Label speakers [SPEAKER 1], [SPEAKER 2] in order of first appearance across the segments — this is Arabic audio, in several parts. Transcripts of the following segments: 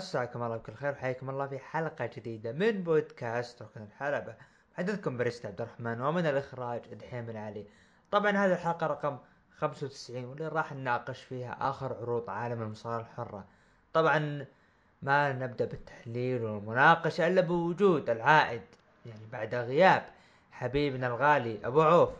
[SPEAKER 1] مساكم الله بكل خير وحياكم الله في حلقة جديدة من بودكاست ركن الحلبة. محدثكم بريست عبد الرحمن ومن الإخراج دحيم بن علي طبعا هذه الحلقة رقم 95 واللي راح نناقش فيها آخر عروض عالم المصارعة الحرة. طبعا ما نبدأ بالتحليل والمناقشة إلا بوجود العائد يعني بعد غياب حبيبنا الغالي أبو عوف.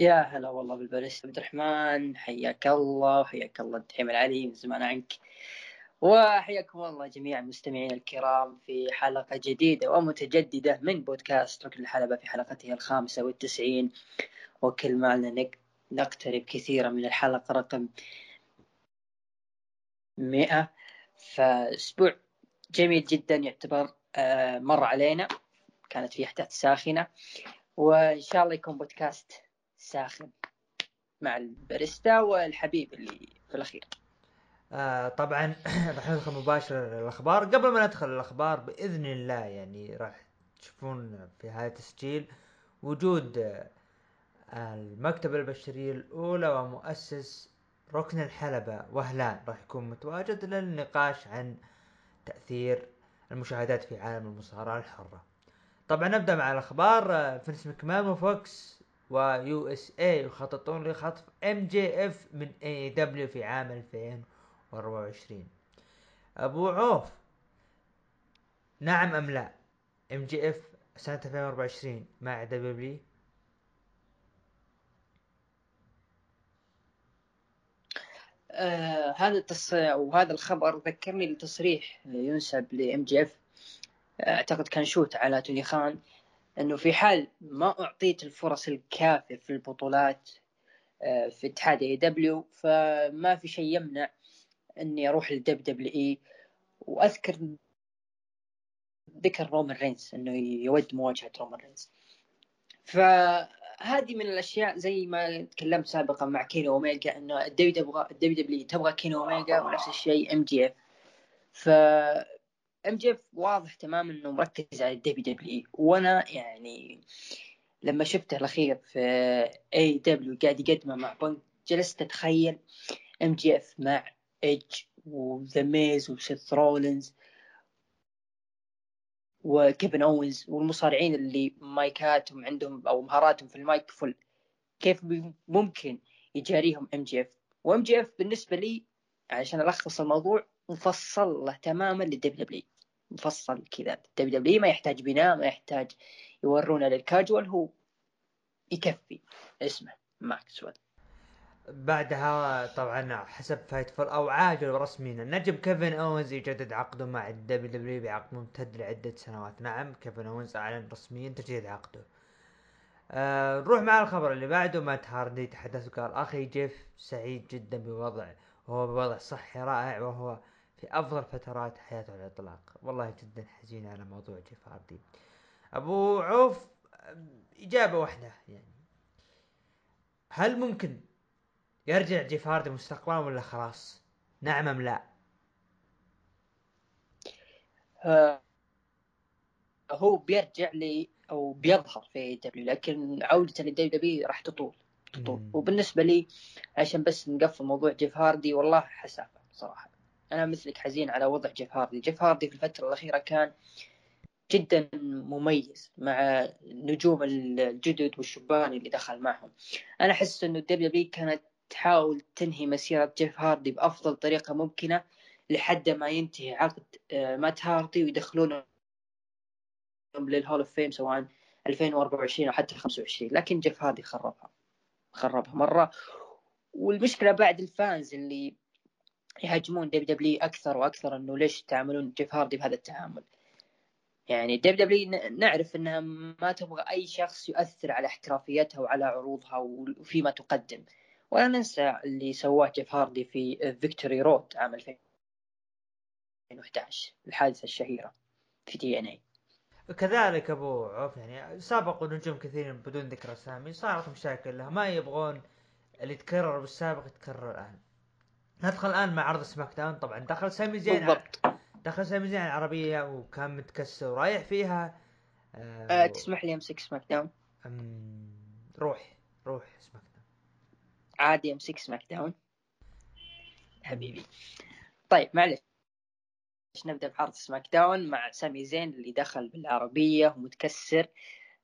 [SPEAKER 2] يا هلا والله بالباريس عبد الرحمن حياك الله وحياك الله الدحيم العلي من زمان عنك. وحياكم الله جميع المستمعين الكرام في حلقة جديدة ومتجددة من بودكاست ركن الحلبة في حلقته الخامسة والتسعين. وكل ما نقترب كثيرا من الحلقة رقم مئة. فأسبوع جميل جدا يعتبر آه، مر علينا. كانت فيه أحداث ساخنة. وإن شاء الله يكون بودكاست ساخن مع الباريستا والحبيب اللي في الأخير.
[SPEAKER 1] آه طبعا راح ندخل مباشر الاخبار قبل ما ندخل الاخبار بإذن الله يعني راح تشوفون في هذا التسجيل وجود آه المكتبة البشرية الأولى ومؤسس ركن الحلبة وهلان. راح يكون متواجد للنقاش عن تأثير المشاهدات في عالم المصارعة الحرة. طبعا نبدأ مع الأخبار. آه، فينس مكمان وفوكس و USA يخططون لخطف MJF من AEW في عام 2024 أبو عوف نعم أم لا؟ MJF سنة 2024 مع W؟
[SPEAKER 2] آه هذا التصريح وهذا الخبر ذكرني بتصريح ينسب ل MJF. أعتقد كان shoot على توني خان. إنه في حال ما أعطيت الفرص الكافية في البطولات آه، في اتحاد AEW فما في شيء يمنع إني أروح لل WWE وأذكر ذكر رومان رينز إنه يود مواجهة رومان رينز. فهذه من الأشياء زي ما تكلمت سابقا مع كينو اوميجا إنه ال WW تبغى كينو اوميجا ونفس الشيء MJF ف MJF واضح تماما إنه مركز على ال WWE. وأنا يعني لما شفته الأخير في AEW قاعد يقدمه مع بانك جلست أتخيل MJF مع ايدج وذا ميز وسيث رولينز وكيفن اوينز والمصارعين اللي مايكاتهم عندهم أو مهاراتهم في المايك فل. كيف ممكن يجاريهم MJF؟ وام جي اف بالنسبة لي عشان ألخص الموضوع مفصل له تماما للدبليو دبليو مفصل كذا. دبليو دبليو ما يحتاج بناء ما يحتاج يورونا للكاجوال هو يكفي. اسمه ماكسويل
[SPEAKER 1] بعدها طبعا حسب فايت فور أو عاجل رسميا النجم كيفن اونز يجدد عقده مع الدبليو دبليو بعقد ممتد لعدة سنوات. نعم كيفن اونز أعلن رسميا تجديد عقده. آه نروح مع الخبر اللي بعده. مات هاردي تحدث وقال أخي جيف سعيد جدا بوضع وهو بوضع صحي رائع وهو في أفضل فترات حياته على الإطلاق. والله جدا حزين على موضوع جيف هاردي أبو عوف إجابة واحدة يعني. هل ممكن يرجع جيف هاردي مستقبلا ولا خلاص؟ نعم أم لا؟
[SPEAKER 2] آه هو بيرجع لي أو بيظهر في W لكن عودته لل WW راح تطول تطول. مم. وبالنسبة لي عشان بس نقفل موضوع جيف هاردي والله حسافة صراحة. أنا مثلك حزين على وضع جيف هاردي. جيف هاردي في الفترة الأخيرة كان جدا مميز مع نجوم الجدد والشبان اللي دخل معهم. أنا أحس إنه ال W كانت تحاول تنهي مسيرة جيف هاردي بأفضل طريقة ممكنة لحد ما ينتهي عقد آه، مات هاردي ويدخلونه لل Hall of Fame سواء 2024 أو حتى 25 لكن جيف هاردي خربها خربها مرة. والمشكلة بعد ال fans اللي يهاجمون WW أكثر وأكثر إنه ليش تعاملون جيف هاردي بهذا التعامل؟ يعني WW نعرف إنها ما تبغى أي شخص يؤثر على احترافيتها وعلى عروضها وفيما تقدم. ولا ننسى اللي سواه جيف هاردي في Victory Road عام 2011 الحادثة الشهيرة في TNA
[SPEAKER 1] كذلك أبو عوف يعني سابقوا نجوم كثيرين بدون ذكر أسامي صارت مشاكل لها. ما يبغون اللي تكرر بالسابق يتكرر الآن. ندخل الآن مع عرض SmackDown. طبعا دخل سامي زين بالضبط. دخل سامي زين العربيه وكان متكسر ورايح فيها.
[SPEAKER 2] آه أه تسمح لي أمسك SmackDown؟
[SPEAKER 1] روح روح SmackDown.
[SPEAKER 2] عادي أمسك SmackDown. حبيبي. طيب معلش. نبدأ بعرض SmackDown مع سامي زين اللي دخل بالعربية ومتكسر.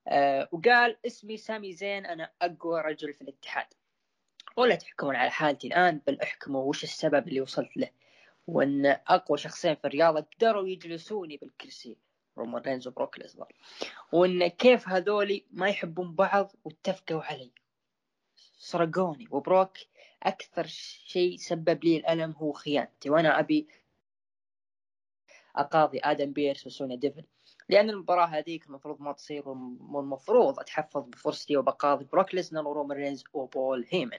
[SPEAKER 2] آه وقال اسمي سامي زين أنا أقوى رجل في الاتحاد. ولا تحكمون على حالتي الآن بل أحكموا وش السبب اللي وصلت له. وأن أقوى شخصين في الرياضة قدروا يجلسوني بالكرسي. رومان رينز وبروك ليزنر وأن كيف هذولي ما يحبون بعض واتفقوا علي. سرقوني. وبروك أكثر شيء سبب لي الألم هو خيانتي. وأنا أبي أقاضي آدم بيرس وسونيا ديفل. لأن المباراة هذيك المفروض ما تصير والمفروض أحتفظ بفرصتي وبقاضي بروك ليزنر ورومان رينز وبول هيمن.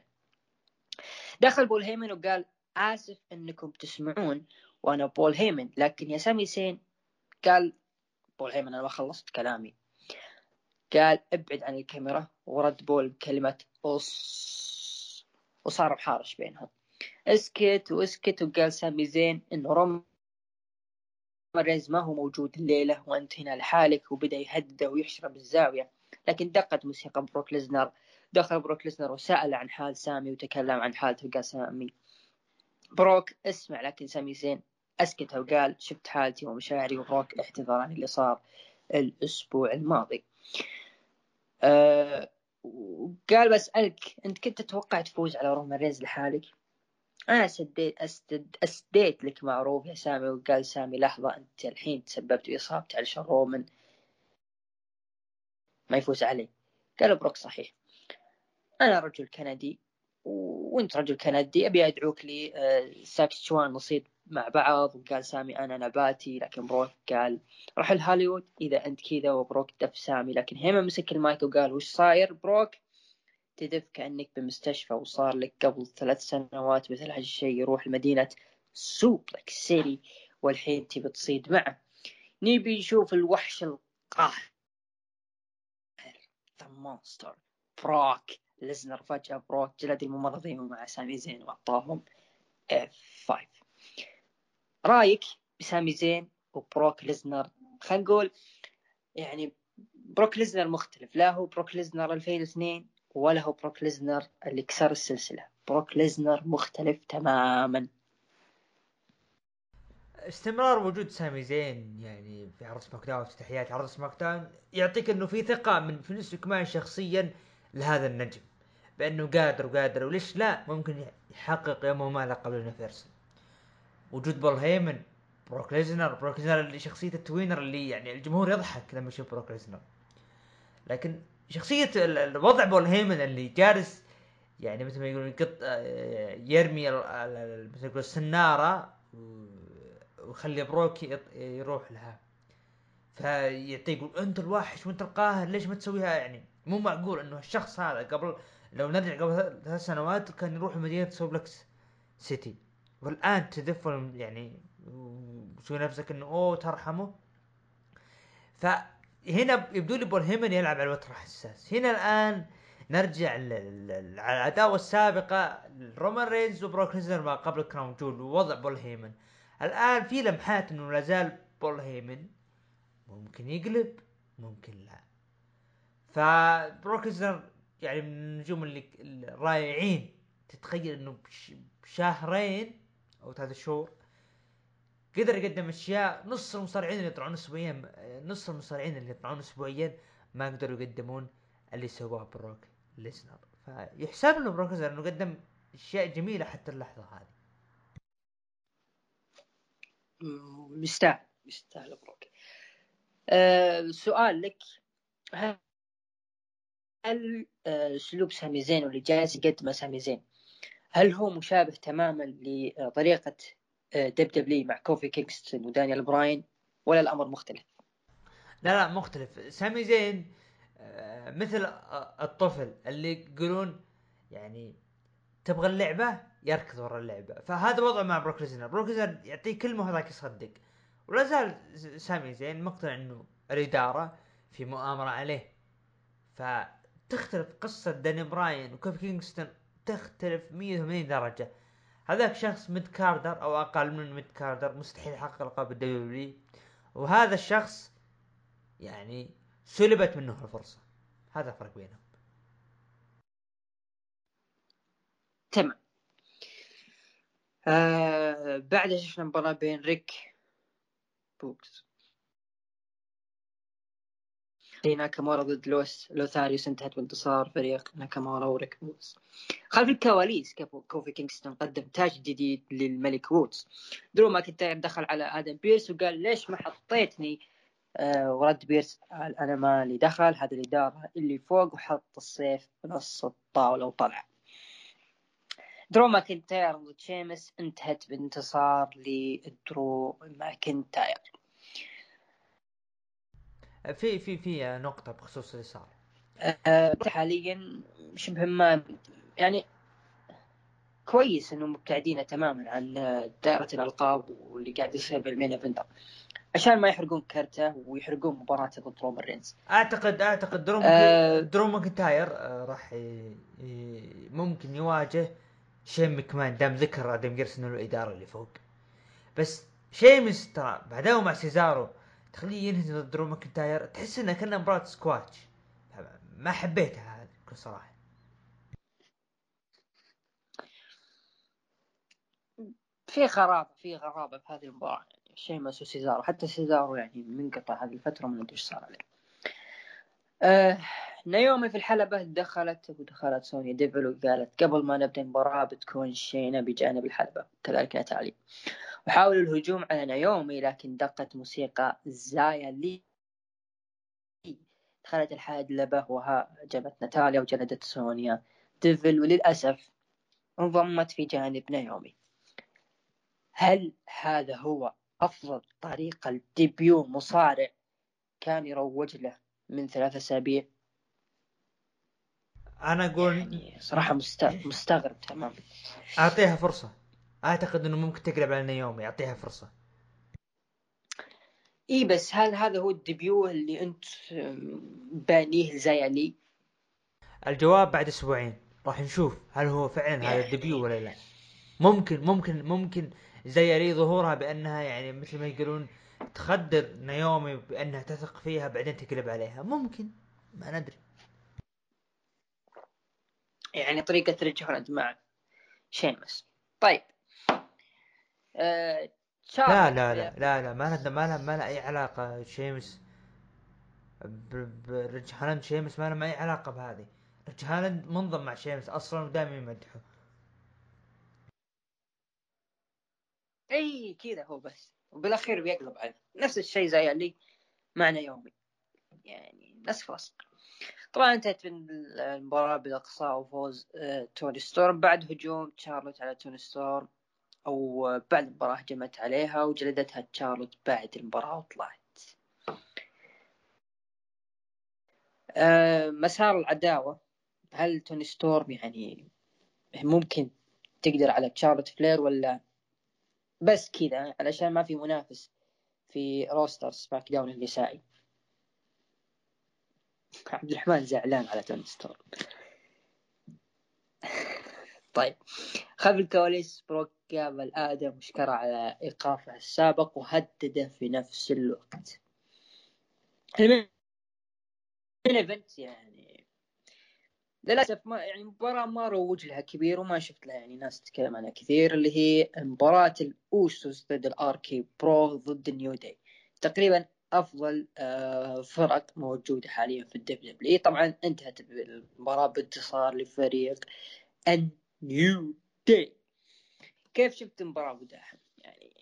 [SPEAKER 2] دخل بول هيمن وقال آسف إنكم تسمعون وأنا بول هيمن لكن يا سامي زين قال بول هيمن أنا ما خلصت كلامي. قال ابعد عن الكاميرا ورد بول بكلمة أص وصار تحارش بينهم. اسكت واسكت. وقال سامي زين إنه رومان رينز ما هو موجود الليلة وأنت هنا لحالك وبدأ يهدى ويحشر بالزاوية لكن دقت موسيقى بروك ليزنر. دخل بروك ليزنر وسأل عن حال سامي وتكلم عن حالته وقال سامي. بروك اسمع لكن سامي زين. أسكت وقال شفت حالتي ومشاعري وبروك اعتذر عن اللي صار الأسبوع الماضي. أه قال بسألك أنت كنت تتوقع تفوز على رومان رينز لحالك؟ أنا سديت أسدد أسديت لك معروف يا سامي وقال سامي لحظة أنت الحين تسببت باصابتي علشان رومان ما يفوز علي. قال بروك صحيح. أنا رجل كندي وأنت رجل كندي أبي أدعوك لي آه، ساسكاتشوان نصيد مع بعض وقال سامي أنا نباتي لكن بروك قال روح لهوليوود إذا أنت كذا وبروك دف سامي لكن هيمن مسك المايك وقال وش صاير؟ بروك تدف كأنك بمستشفى وصار لك قبل ثلاث سنوات مثل هالشيء يروح لمدينة Suplex City والحين تبي تصيد معه. نبي نشوف الوحش القاهر the monster بروك. ليزنر فجأة بروك جلد الممرضين مع سامي زين وأعطاهم F5 رأيك بسامي زين وبروك ليزنر؟ خلينا نقول يعني بروك ليزنر مختلف. لا هو بروك ليزنر 2002 ولا هو بروك ليزنر اللي كسر السلسلة. بروك ليزنر مختلف تماما.
[SPEAKER 1] استمرار وجود سامي زين يعني في عرض SmackDown افتتاحيات عرض SmackDown يعطيك إنه في ثقة من فينس كمان شخصيا لهذا النجم. بأنه قادر وقادر وليش لا؟ ممكن يحقق يوم ما لقب ال Universal. وجود بول هيمن بروك ليزنر بروك ليزنر اللي شخصية ال tweener اللي يعني الجمهور يضحك لما يشوف بروك ليزنر. لكن شخصية الوضع بول هيمن اللي جالس يعني مثل ما يقولون يقط آه، يرمي مثل يقول السنارة ويخلي بروك يروح لها. فيعطيه يقول أنت الوحش وانت القاهر؟ ليش ما تسويها يعني؟ مو معقول إنه الشخص هذا قبل لو نرجع قبل ثلاث سنوات كان يروح مدينة Suplex City. والآن تدف يعني وتسوي نفسك إنه أوه ترحمه. فهنا يبدو لي بول هيمن يلعب على الوتر حساس. هنا الآن نرجع للعداوه السابقة رومان رينز وبروك ما قبل Crown Jewel ووضع بول هيمن الآن في لمحات إنه لا زال بول هيمن ممكن يقلب ممكن لا. فبروك يعني من النجوم اللي الرائعين. تتخيل إنه بشهرين أو ثلاث شهور قدر يقدم أشياء نص المصارعين اللي يطلعون اسبوعيا نص المصارعين اللي يطلعون اسبوعيا ما قدروا يقدمون اللي سواه بروك ليسنر. فيحسب له بروك ليسنر إنه قدم أشياء جميلة حتى اللحظة هذه.
[SPEAKER 2] مستاهل مستاهل بروك. أه سؤال لك. هل اسلوب سامي زين واللي جالس يقدمه سامي زين هل هو مشابه تماما لطريقة WW مع كوفي كينغستون ودانيال براين ولا الأمر مختلف؟
[SPEAKER 1] لا لا مختلف. سامي زين آه، مثل الطفل اللي يقولون يعني تبغى اللعبة يركض ورا اللعبة. فهذا وضعه مع بروك ليسنر. بروك يعطيه كلمة وهذاك يصدق. ولا زال سامي زين مقتنع إنه الإدارة في مؤامرة عليه. فتختلف قصة دانيال براين وكوفي كينغستون تختلف 180 درجة. هذاك شخص ميد كاردر أو أقل من ميد كاردر مستحيل يحقق لقب الدبليو وهذا الشخص يعني سلبت منه الفرصة. هذا الفرق بينهم.
[SPEAKER 2] تمام. آه بعدها شفنا مباراة بين ريك بوغز ناكامورا ضد لوس لوثاريوس انتهت بانتصار فريق ناكامورا وريك بوغز خلف الكواليس كوفي كينغستون قدم تاج جديد للملك وودز. درو ماكنتاير دخل على آدم بيرس وقال ليش ما حطيتني؟ آه ورد بيرس قال أنا مالي دخل هذا الإدارة اللي فوق وحط السيف بنص الطاولة وطلع. درو ماكنتاير ضد شيمس انتهت بانتصار لدرو ماكنتاير.
[SPEAKER 1] في في في نقطة بخصوص اللي صار
[SPEAKER 2] أه حاليا شبه ما يعني كويس انهم مبتعدين تماما عن دائرة الألقاب واللي قاعد يصير بال main eventer عشان ما يحرقون كرته ويحرقون مباراته ضد رومان رينز.
[SPEAKER 1] اعتقد أعتقد درو أه درو ماكنتاير آه راح ممكن يواجه شين مكمان دام ذكر آدم بيرس إنه الإدارة اللي فوق. بس شيمس ترى بعدها مع سيزارو تخليه ينهزم ضد درو ماكنتاير تحس انها كانها مباراة سكواتش. ما حبيتها هذه بكل صراحة.
[SPEAKER 2] في غرابة في غرابة في هذه المباراة. يعني شيمس وسيزارو حتى سيزارو يعني منقطع هذه الفترة ما ادري إيش صار عليه. آه نايومي في الحلبة دخلت ودخلت سوني ديفل وقالت قبل ما نبدأ المباراة بتكون شينا بجانب الحلبة. كذلك نتالي وحاولوا الهجوم على نايومي لكن دقت موسيقى شايا لي. دخلت الحلبة وهاجمت ناتاليا وجلدت سونيا. ديفل وللأسف انضمت في جانب نايومي هل هذا هو أفضل طريقة ل debut مصارع كان يروج له من ثلاثة أسابيع؟
[SPEAKER 1] أنا أقول
[SPEAKER 2] يعني صراحة مستغرب تماما.
[SPEAKER 1] أعطيها فرصة. أعتقد إنه ممكن تقلب على نايومي اعطيها فرصة.
[SPEAKER 2] إي بس هل هذا هو ال debut اللي أنت بانيه زايا لي
[SPEAKER 1] الجواب بعد أسبوعين. راح نشوف هل هو فعلا هذا ال debut ولا لا. ممكن ممكن ممكن زايا لي ظهورها بأنها يعني مثل ما يقولون تخدر نايومي بأنها تثق فيها بعدين تقلب عليها. ممكن ما ندري.
[SPEAKER 2] يعني طريقة هولند مع شيمس. طيب.
[SPEAKER 1] آه لا لا لا لا لا ما له ما له ما له أي علاقة شيمس. ريتش هولند شيمس ما له أي علاقة بهذه. ريتش هولند منضم مع شيمس أصلا ودائما يمدحه.
[SPEAKER 2] إي كذا هو بس. وبالأخير بيقلب عليه. نفس الشيء زايا لي مع نايومي. يعني نفس فصل طبعا انتهت المباراة بإقصاء وفوز آه، توني ستورم. بعد هجوم تشارلوت على توني ستورم. أو بعد المباراة هجمت عليها وجلدتها تشارلوت بعد المباراة وطلعت. آه، مسار العداوة. هل توني ستورم يعني ممكن تقدر على تشارلوت فلير ولا بس كذا علشان ما في منافس في roster سماك داون النسائي؟ عبد الرحمن زعلان على توني ستورم. طيب. خلف الكواليس بروك قابل آدم وشكره على ايقافه السابق وهدده في نفس الوقت. ال main event يعني للأسف ما يعني مباراة ما روج لها كبير وما شفت لها يعني ناس تتكلم عنها كثير اللي هي مباراة الأوسوس ضد الار كي برو ضد النيو داي. تقريبا أفضل آه، فرق موجودة حاليا في الدبليو دبليو طبعا انتهت المباراة بانتصار لفريق النيو داي كيف شفت المباراة أبو يعني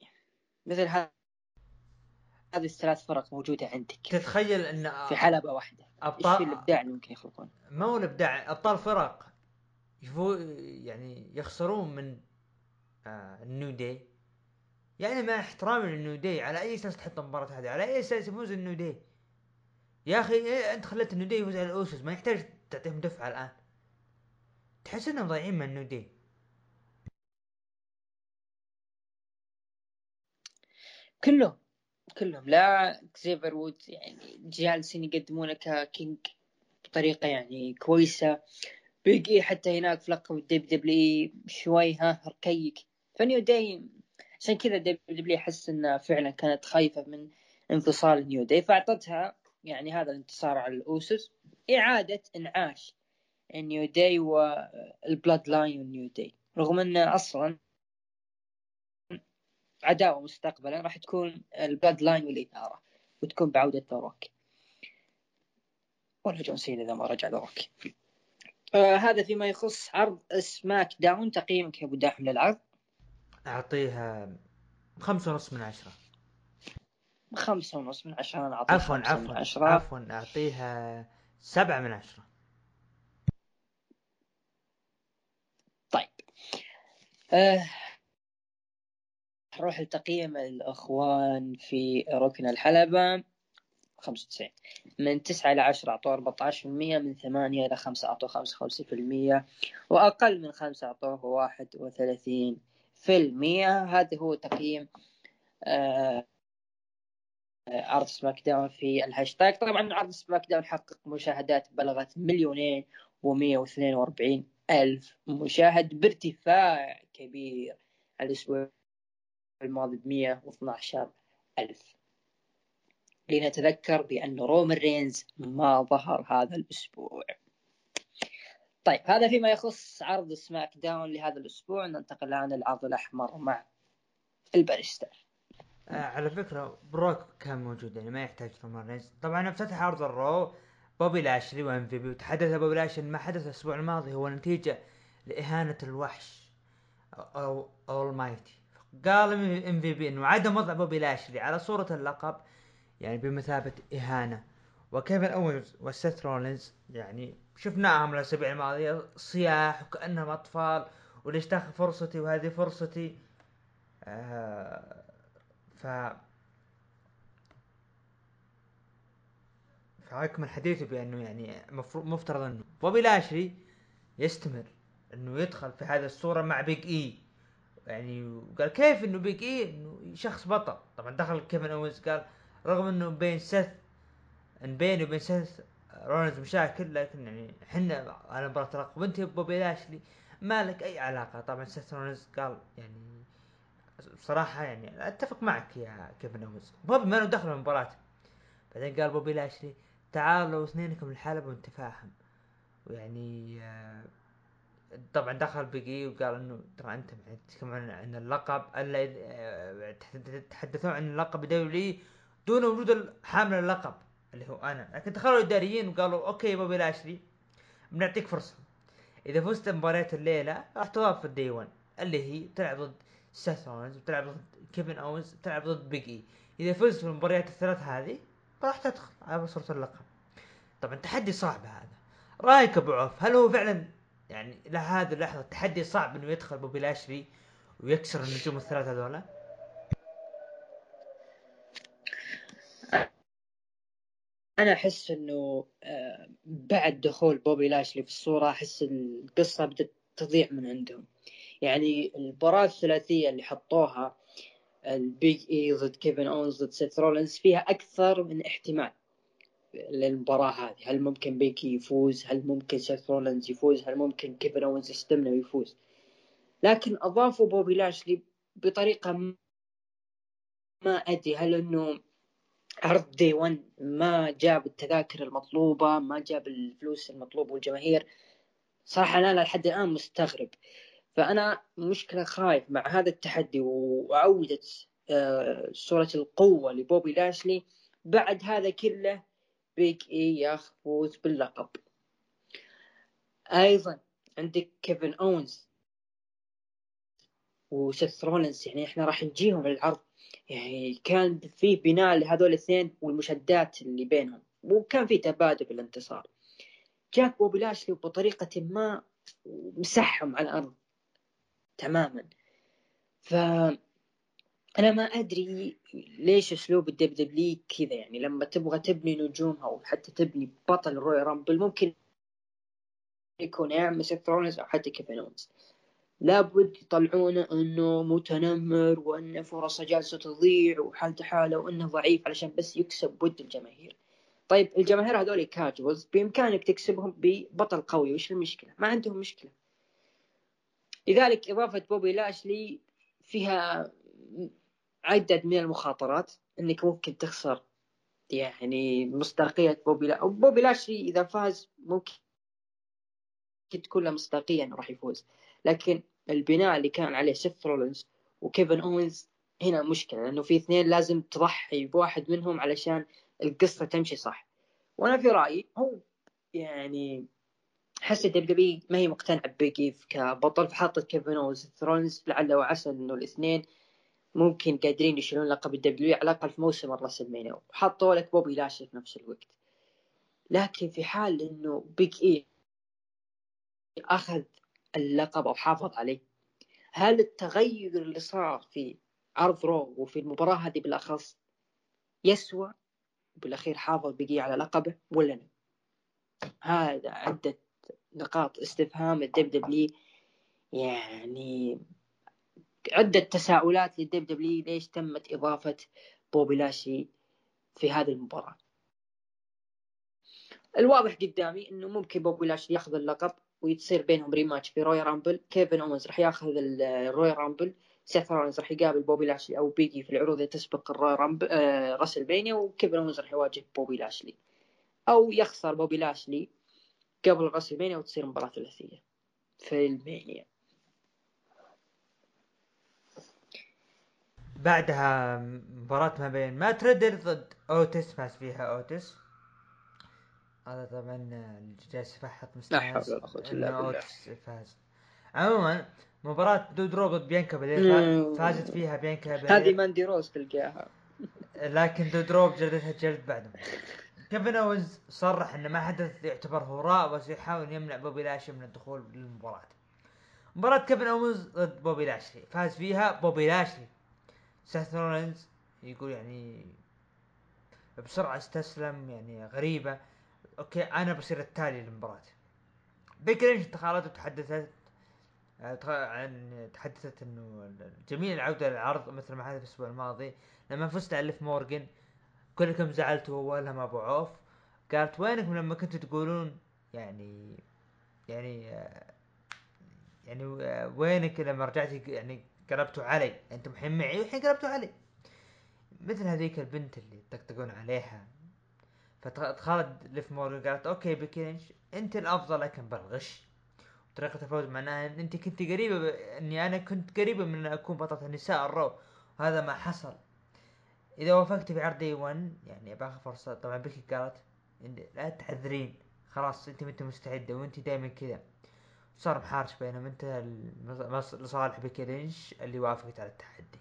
[SPEAKER 2] مثل هذه الثلاث فرق موجودة عندك.
[SPEAKER 1] تتخيل إن
[SPEAKER 2] في حلبه واحدة. ابطال إيش الإبداع اللي ممكن يخلقون
[SPEAKER 1] ما هو الإبداع. أبطال فرق يفو يعني يخسرون من آه النيو داي. يعني مع احترامي للنيو دي على أي أساس تحط المباراة هذه؟ على أي أساس يفوز النيو دي يا أخي إيه أنت خليت النيو دي يفوز على الاوسوس ما يحتاج تعطيهم دفعة الآن. تحس انهم ضايعين من النيو دي.
[SPEAKER 2] كلهم كلهم. لا إكزيفير وودز يعني جالسين يقدمونه ك king بطريقة يعني كويسة. بيجي حتى هناك في لقب الدبليو دبليو شوي ها ركيك فنيو داي عشان كذا دبليو أحس انها فعلا كانت خايفة من انفصال نيو داي. فأعطتها يعني هذا الانتصار على الأوسوس. إعادة إنعاش. New Day وال Bloodline و New Day رغم انه أصلا عداوة مستقبلا راح تكون ال Bloodline والاثاره وتكون بعودة ذا ولا جون سينا إذا ما رجع ذا آه هذا فيما يخص عرض SmackDown تقييمك يا أبو داحم للعرض.
[SPEAKER 1] أعطيها خمسة ونص من عشرة.
[SPEAKER 2] خمسة ونص من عشرة أنا
[SPEAKER 1] أعطيها عفوا عفوا. عفوا أعطيها سبعة من عشرة
[SPEAKER 2] طيب أه نروح لتقييم الأخوان في ركن الحلبة. 95 من 9 إلى 10 أعطوه 14% من 8 إلى 5 أعطوه 55% وأقل من 5 أعطوه 31% هذا هو تقييم آه عرض SmackDown في الهاشتاج. طبعا عرض SmackDown حقق مشاهدات بلغت مليونين و142 ألف مشاهد بارتفاع كبير الأسبوع الماضي ب 112 ألف. لنتذكر بأن رومان رينز ما ظهر هذا الأسبوع. طيب هذا فيما يخص عرض SmackDown لهذا الأسبوع. ننتقل الآن للعرض الأحمر مع الباريستا
[SPEAKER 1] آه على فكرة بروك كان موجود يعني ما يحتاج رومان رينز. طبعا افتتح عرض ال Raw بوبي لاشلي و MVP وتحدث بوبي لاشلي ما حدث الأسبوع الماضي هو نتيجة لإهانة الوحش. Almighty قال MVP إنه عدم وضع بوبي لاشلي على صورة اللقب يعني بمثابة إهانة. وكيفن أوينز وسيث رولينز يعني شفناهم الأسابيع الماضية صياح وكأنهم أطفال وليش تاخذ فرصتي وهذه فرصتي؟ آه ف فأكمل حديثه بأنه يعني مفترض أنه بوبي لاشلي يستمر. أنه يدخل في هذه الصورة مع بيج إي يعني قال كيف إنه بيج اي إنه شخص بطل. طبعا دخل كيفن أوينز قال رغم إنه بين سيث إن بيني وبين سيث رولنز مشاكل لكن يعني إحنا على مباراة وأنت بوبي لاشلي ما لك أي علاقة. طبعا سيث رولنز قال يعني بصراحة يعني أتفق معك يا كيفن اونز بوبي ما له دخل المباراة. بعدين قال بوبي لاشلي تعالوا اثنينكم الحلبة ونتفاهم ويعني آه طبعا دخل بيج إي وقال إنه ترى أنت تتكلمون عن اللقب ألا آه، تتحدثون عن اللقب دولي دون وجود حامل اللقب اللي هو أنا. لكن دخلوا الإداريين وقالوا okay بوبي لاشلي بنعطيك فرصة. إذا فزت مباريات الليلة راح توقف ال Day 1 اللي هي تلعب ضد سيث رولنز وتلعب ضد كيفن أونز تلعب ضد بيج إي إذا فزت في المباريات الثلاث هذه راح تدخل على صورة اللقب. طبعا تحدي صعب هذا. رأيك أبو عوف هل هو فعلا يعني لهذه اللحظة تحدي صعب إنه يدخل بوبي لاشلي ويكسر النجوم الثلاثة هذولا.
[SPEAKER 2] أنا أحس إنه آه، بعد دخول بوبي لاشلي في الصورة أحس القصة بدأت تضيع من عندهم. يعني المباراة الثلاثية اللي حطوها البيج اي ضد كيفن اونز ضد سيث رولينز فيها أكثر من احتمال. للمباراة هذه؟ هل ممكن بيج إي يفوز؟ هل ممكن سيث رولنز يفوز؟ هل ممكن كيفن اونز يستمنى ويفوز؟ لكن أضافوا بوبي لاشلي بطريقة ما أدري هل إنه عرض Day 1 ما جاب التذاكر المطلوبة ما جاب الفلوس المطلوبة والجماهير؟ صراحة أنا لحد الآن مستغرب. فأنا مشكلة خايف مع هذا التحدي وعودة آه، صورة القوة لبوبي لاشلي بعد هذا كله بيج اي يفوز باللقب. أيضا عندك كيفن أونز وسيث رولنز يعني إحنا راح نجيهم للعرض يعني كان في بناء لهذول الاثنين والمشادات اللي بينهم وكان في تبادل بالانتصار جاك بوبي لاشلي بطريقة ما مسحهم على الأرض تماما. ف أنا ما أدري ليش أسلوب ال WWE كذا يعني لما تبغى تبني نجومها أو حتى تبني بطل Royal Rumble ممكن يكون يا عم رولينز أو حتى كيفن اونز لابد يطلعونه إنه متنمر وإن فرصة جالسة تضيع وحالته حالة وإنه ضعيف علشان بس يكسب ود الجماهير. طيب الجماهير هذول casuals بإمكانك تكسبهم ببطل قوي وش المشكلة؟ ما عندهم مشكلة. لذلك إضافة بوبي لاشلي فيها عدد من المخاطرات إنك ممكن تخسر يعني مصداقية بوبي لا بوبي لاشلي إذا فاز ممكن تكون له مصداقية إنه راح يفوز. لكن البناء اللي كان عليه سيث رولينز وكيفن اونز هنا مشكلة لأنه في اثنين لازم تضحي بواحد منهم علشان القصة تمشي صح. وأنا في رأيي هو يعني أحس ال WWE ما هي مقتنعة ببيج إي كبطل فحطت كيفن اوز ثرونز لعل وعسى إنه الاثنين ممكن قادرين يشيلون لقب ال WWE على الأقل في موسم ال WrestleMania وحطوا لك بوبي لاشلي في نفس الوقت. لكن في حال إنه بيج اي أخذ اللقب أو حافظ عليه هل التغير اللي صار في عرض Raw وفي المباراة هذه بالأخص يسوى بالاخير حافظ بيج إي على لقبه ولا لا؟ هذا عدة نقاط استفهام ال WWE يعني عدة تساؤلات لل WWE ليش تمت إضافة بوبي لاشلي في هذه المباراة؟ الواضح قدامي إنه ممكن بوبي لاشلي ياخذ اللقب وتصير بينهم rematch في Royal Rumble كيفن اوينز راح ياخذ ال Royal Rumble سيث رولينز راح يقابل بوبي لاشلي أو بيجي في العروض اللي تسبق ال Royal Rumble آه WrestleMania وكيفن اوينز راح يواجه بوبي لاشلي أو يخسر بوبي لاشلي قبل WrestleMania وتصير مباراة ثلاثية في WrestleMania.
[SPEAKER 1] بعدها مباراة ما بين مات ريدل ضد اوتس فاز فيها اوتس هذا طبعا جالس يفحط
[SPEAKER 2] مستانس إنه
[SPEAKER 1] اوتس فاز. عموما مباراة دودروب ضد بيانكا بلير فازت فيها بيانكا
[SPEAKER 2] بلير. هذه ماندي روز تلقاها.
[SPEAKER 1] لكن دودروب جلدتها جلد بعدهم. كيفن اوينز صرح إنه ما حدث يعتبر هراء بس يحاول يمنع بوبي لاشلي من الدخول للمباراة. مباراة كيفن اوينز ضد بوبي لاشلي. فاز فيها بوبي لاشلي. سيث رولينز يقول يعني بسرعة استسلم يعني غريبة. أوكي أنا بصير التالي للمباراة. بيكي لينش دخلت وتحدثت عن تحدثت إنه جميل العودة للعرض مثل ما حدث الأسبوع الماضي. لما فزت على ليف مورجن كلكم زعلتوا ولا أبو عوف. قالت وينكم لما كنتوا تقولون؟ يعني يعني يعني وينك لما رجعتي؟ يعني قلبتوا علي. أنتم الحين معي؟ والحين قلبتوا علي. مثل هذيك البنت اللي تطقطقون عليها. فدخلت ليف مورجن قالت أوكي بكينش أنت الأفضل لكن بالغش طريقة الفوز معناها إن أنت كنت قريبة ب... إني أنا كنت قريبة من أن أكون بطلة النساء ال Raw. وهذا ما حصل. إذا وافقت في عرض 1 يعني باخذ فرصة طبعا بيكي قالت لا تحذرين. خلاص أنت ما انت مستعدة وأنت دائما كذا. صار محارش بينهم. انتهت لصالح بيكي لينش اللي وافقت على التحدي.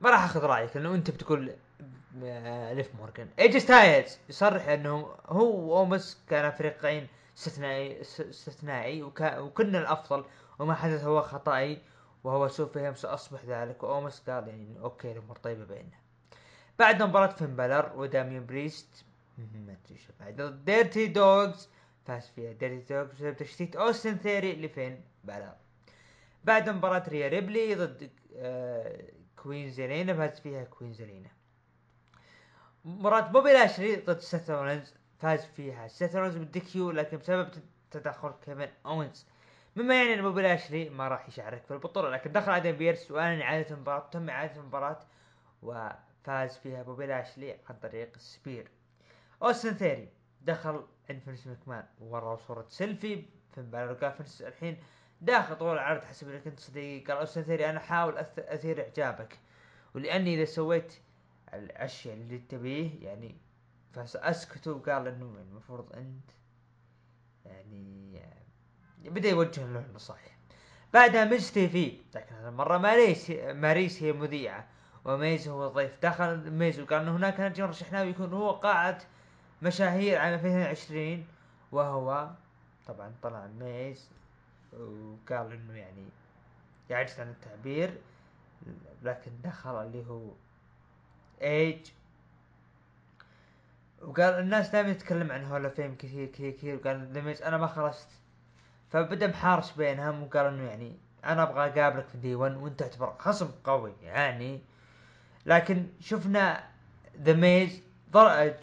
[SPEAKER 1] ما راح أخذ رأيك لأنه أنت بتقول آه، ليف مورجان إي جي ستايلز يصرح إنه هو واوموس كان فريقين استثنائي استثنائي وكنا الأفضل وما حدث هو خطأي وهو سوء فهم سأصبح ذلك. وأوموس قال يعني أوكي الأمور طيبة بيننا. بعد مباراة فين بالر وداميان بريست ما أدري شو بعد. Dirty Dawgs فاز فيها Dirty بسبب تشتيت أوستن ثيري لفين؟ بالر بعد مباراة ريا ريبلي ضد آه كوين زيلينا فاز فيها كوين زيلينا مباراة بوبي لاشلي ضد سيث فاز فيها. سيث رولينز بال DQ لكن بسبب تدخل كيفن أوينز. مما يعني إن بوبي لاشلي ما راح يشارك في البطولة لكن دخل آدم بيرس واعلن اعاده المباراة تم إعادة المباراة وفاز فيها بوبي لاشلي عن طريق ال spear أوستن ثيري دخل عند فينس مكمان وورى صورة سيلفي في بالور قال الحين داخل طول العرض حسب اللي كنت صديقي. قال اوستن ثيري أنا أحاول أثير إعجابك. ولأني إذا سويت الأشياء اللي تبيه يعني فاسكت وقال إنه المفروض أنت يعني بدأ يوجه له النصائح. بعدها Miz TV لكن هذه المرة ماريس ماريس هي مذيعة. وميز هو ضيف دخل ميز وقال إنه هناك نجم رشحناه يكون هو قاعة مشاهير عام 2020 وهو طبعا طلع ميز وقال إنه يعني يعجز عن التعبير لكن دخل اللي هو ايج وقال الناس دائما يتكلم عن Hall of Fame كثير كثير كثير وقال أنا ما خلصت. فبدأ محارش بينهم وقال إنه يعني أنا أبغى أقابلك في Day 1 وأنت تعتبر خصم قوي يعني. لكن شفنا ذا ميز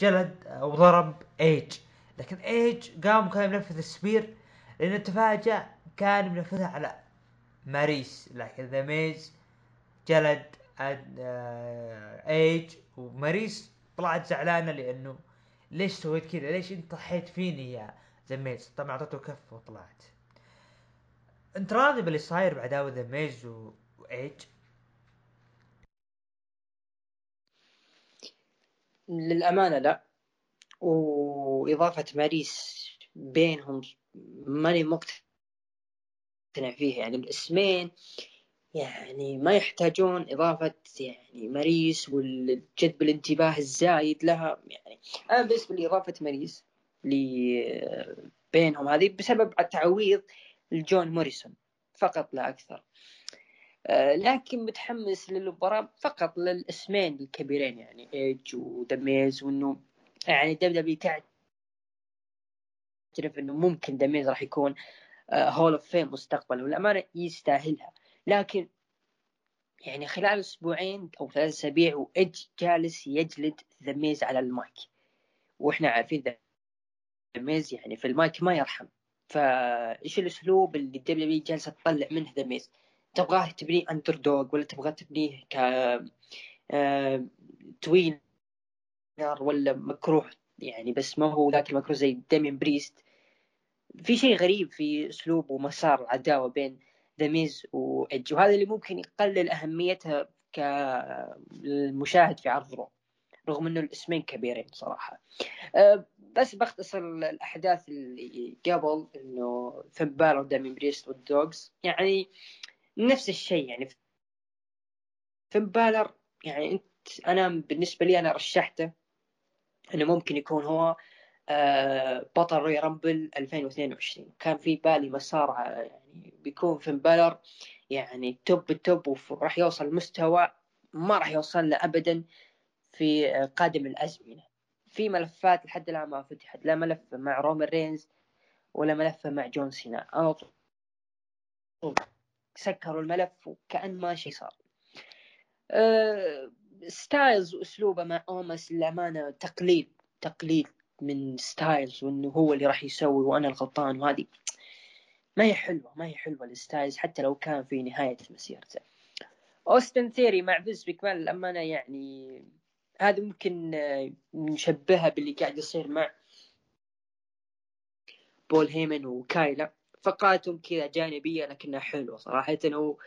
[SPEAKER 1] جلد أو ضرب إيج. لكن إيج قام وكان ينفذ ال spear لأنه تفاجأ كان منفذها على ماريس. لكن ذا ميز جلد إيج وماريس طلعت زعلانة لأنه ليش سويت كذا؟ ليش أنت ضحيت فيني يا ذا ميز؟ طبعا أعطته كف وطلعت. انت راضي باللي صاير بعداوة ذا ميز وإيج.
[SPEAKER 2] للأمانة لا. وإضافة ماريس بينهم ماني مقتنع فيها يعني الاسمين يعني ما يحتاجون إضافة يعني ماريس والجذب الانتباه الزايد لها. يعني أنا بالنسبة لي إضافة ماريس بينهم هذه بسبب التعويض لجون موريسون فقط لا أكثر. لكن متحمس للمباراة فقط للأسمين الكبيرين يعني ايج وذا ميز وإنه يعني دبليو تعرف إنه ممكن ذا ميز راح يكون Hall of Fame مستقبلا والأمانة يستاهلها. لكن يعني خلال أسبوعين أو ثلاث أسابيع وإيدج جالس يجلد ذا على المايك. وإحنا عارفين ذا يعني في المايك ما يرحم. فإيش الأسلوب اللي الدبليو جالسة تطلع منه ذا ميز تبغاه تبنيه underdog ولا تبغاه تبنيه ك آه... tweener ولا مكروه؟ يعني بس ما هو ذاك المكروه زي داميان بريست في شيء غريب في أسلوب ومسار العداوة بين ذا ميز وايدج وهذا اللي ممكن يقلل أهميتها كالمشاهد في عرض Raw رغم إنه الاسمين كبيرين صراحة. أه بس بختصر الأحداث اللي قبل إنه فين بالور داميان بريست والدوجز يعني نفس الشيء يعني. فين بالر يعني انت أنا بالنسبة لي أنا رشحته إنه ممكن يكون هو آه، بطل رويال رامبل 2022 كان في بالي مسار يعني بيكون فين بالر يعني top ال top وراح يوصل مستوى ما راح يوصل له ابدا في قادم الازمنه في ملفات لحد الآن ما فتحت لا ملف مع رومان رينز ولا ملف مع جون سينا. على طول سكروا الملف وكأن ما شيء صار. أه ستايلز وأسلوبه مع أوموس للأمانة تقليل تقليل من ستايلز وإنه هو اللي راح يسوي وأنا الغلطان وهذه. ما هي حلوة ما هي حلوة الستايلز حتى لو كان في نهاية مسيرته. أوستن ثيوري مع فينس مكمان للأمانة يعني هذا ممكن نشبهها باللي قاعد يصير مع بول هيمن وكايلا. فقراتهم كذا جانبية لكنها حلوة صراحة. و...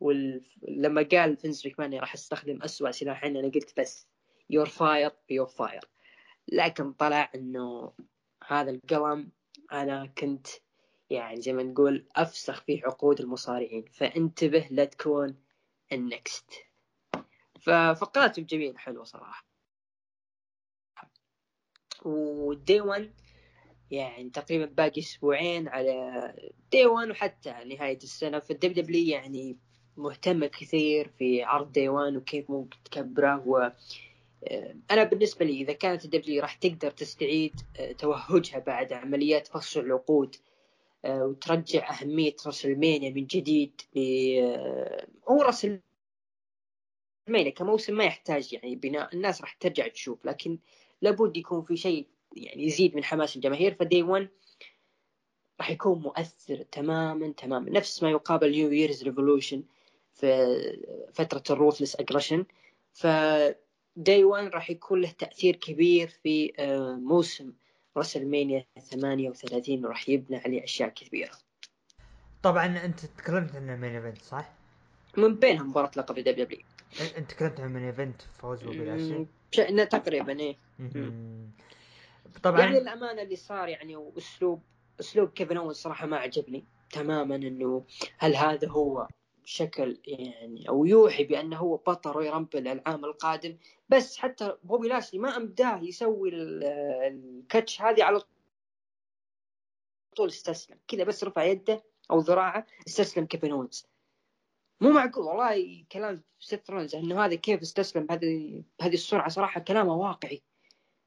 [SPEAKER 2] ولما قال فينس مكمان راح أستخدم اسوء سلاحين أنا قلت بس you're fired you're fired لكن طلع إنه هذا القلم أنا كنت يعني زي ما نقول أفسخ في عقود المصارعين. فانتبه لا تكون ال next. ففقرات جميل حلوة صراحة. و Day 1 يعني تقريبا باقي أسبوعين على Day 1 وحتى نهاية السنة. فال WWE يعني مهتمه كثير في عرض Day 1 وكيف ممكن تكبره و أنا بالنسبة لي إذا كانت ال WWE راح تقدر تستعيد آه، توهجها بعد عمليات فصل العقود آه، وترجع أهمية راسلمانيا من جديد آه، هو راسلمانيا كموسم ما يحتاج يعني بناء الناس راح ترجع تشوف لكن لابد يكون في شيء يعني يزيد من حماس الجماهير ف Day 1 راح يكون مؤثر تماما تماما. نفس ما يقابل New Year's Revolution في فترة ال Ruthless Aggression ف Day 1 راح يكون له تأثير كبير في آه، موسم راسلمانيا 38 وراح يبنى عليه أشياء كبيره.
[SPEAKER 1] طبعا أنت تكلمت عن ال main event صح؟
[SPEAKER 2] من بينها مباراة لقب WWE.
[SPEAKER 1] أنت تكلمت عن ال main event فوز
[SPEAKER 2] بوبي تقريبا إيه.
[SPEAKER 1] طبعا.
[SPEAKER 2] يعني الأمانة اللي صار يعني وأسلوب أسلوب كيفن اونز صراحة ما عجبني تماما إنه هل هذا هو شكل يعني أو يوحي بأنه هو بطل رويال رامبل العام القادم. بس حتى بوبي لاسلي ما أمداه يسوي الكاتش هذه على طول استسلم. كذا بس رفع يده أو ذراعه استسلم كيفن اونز مو معقول والله كلام سيث رولنز إنه هذا كيف استسلم بهذه بهذه السرعة. صراحة كلامه واقعي.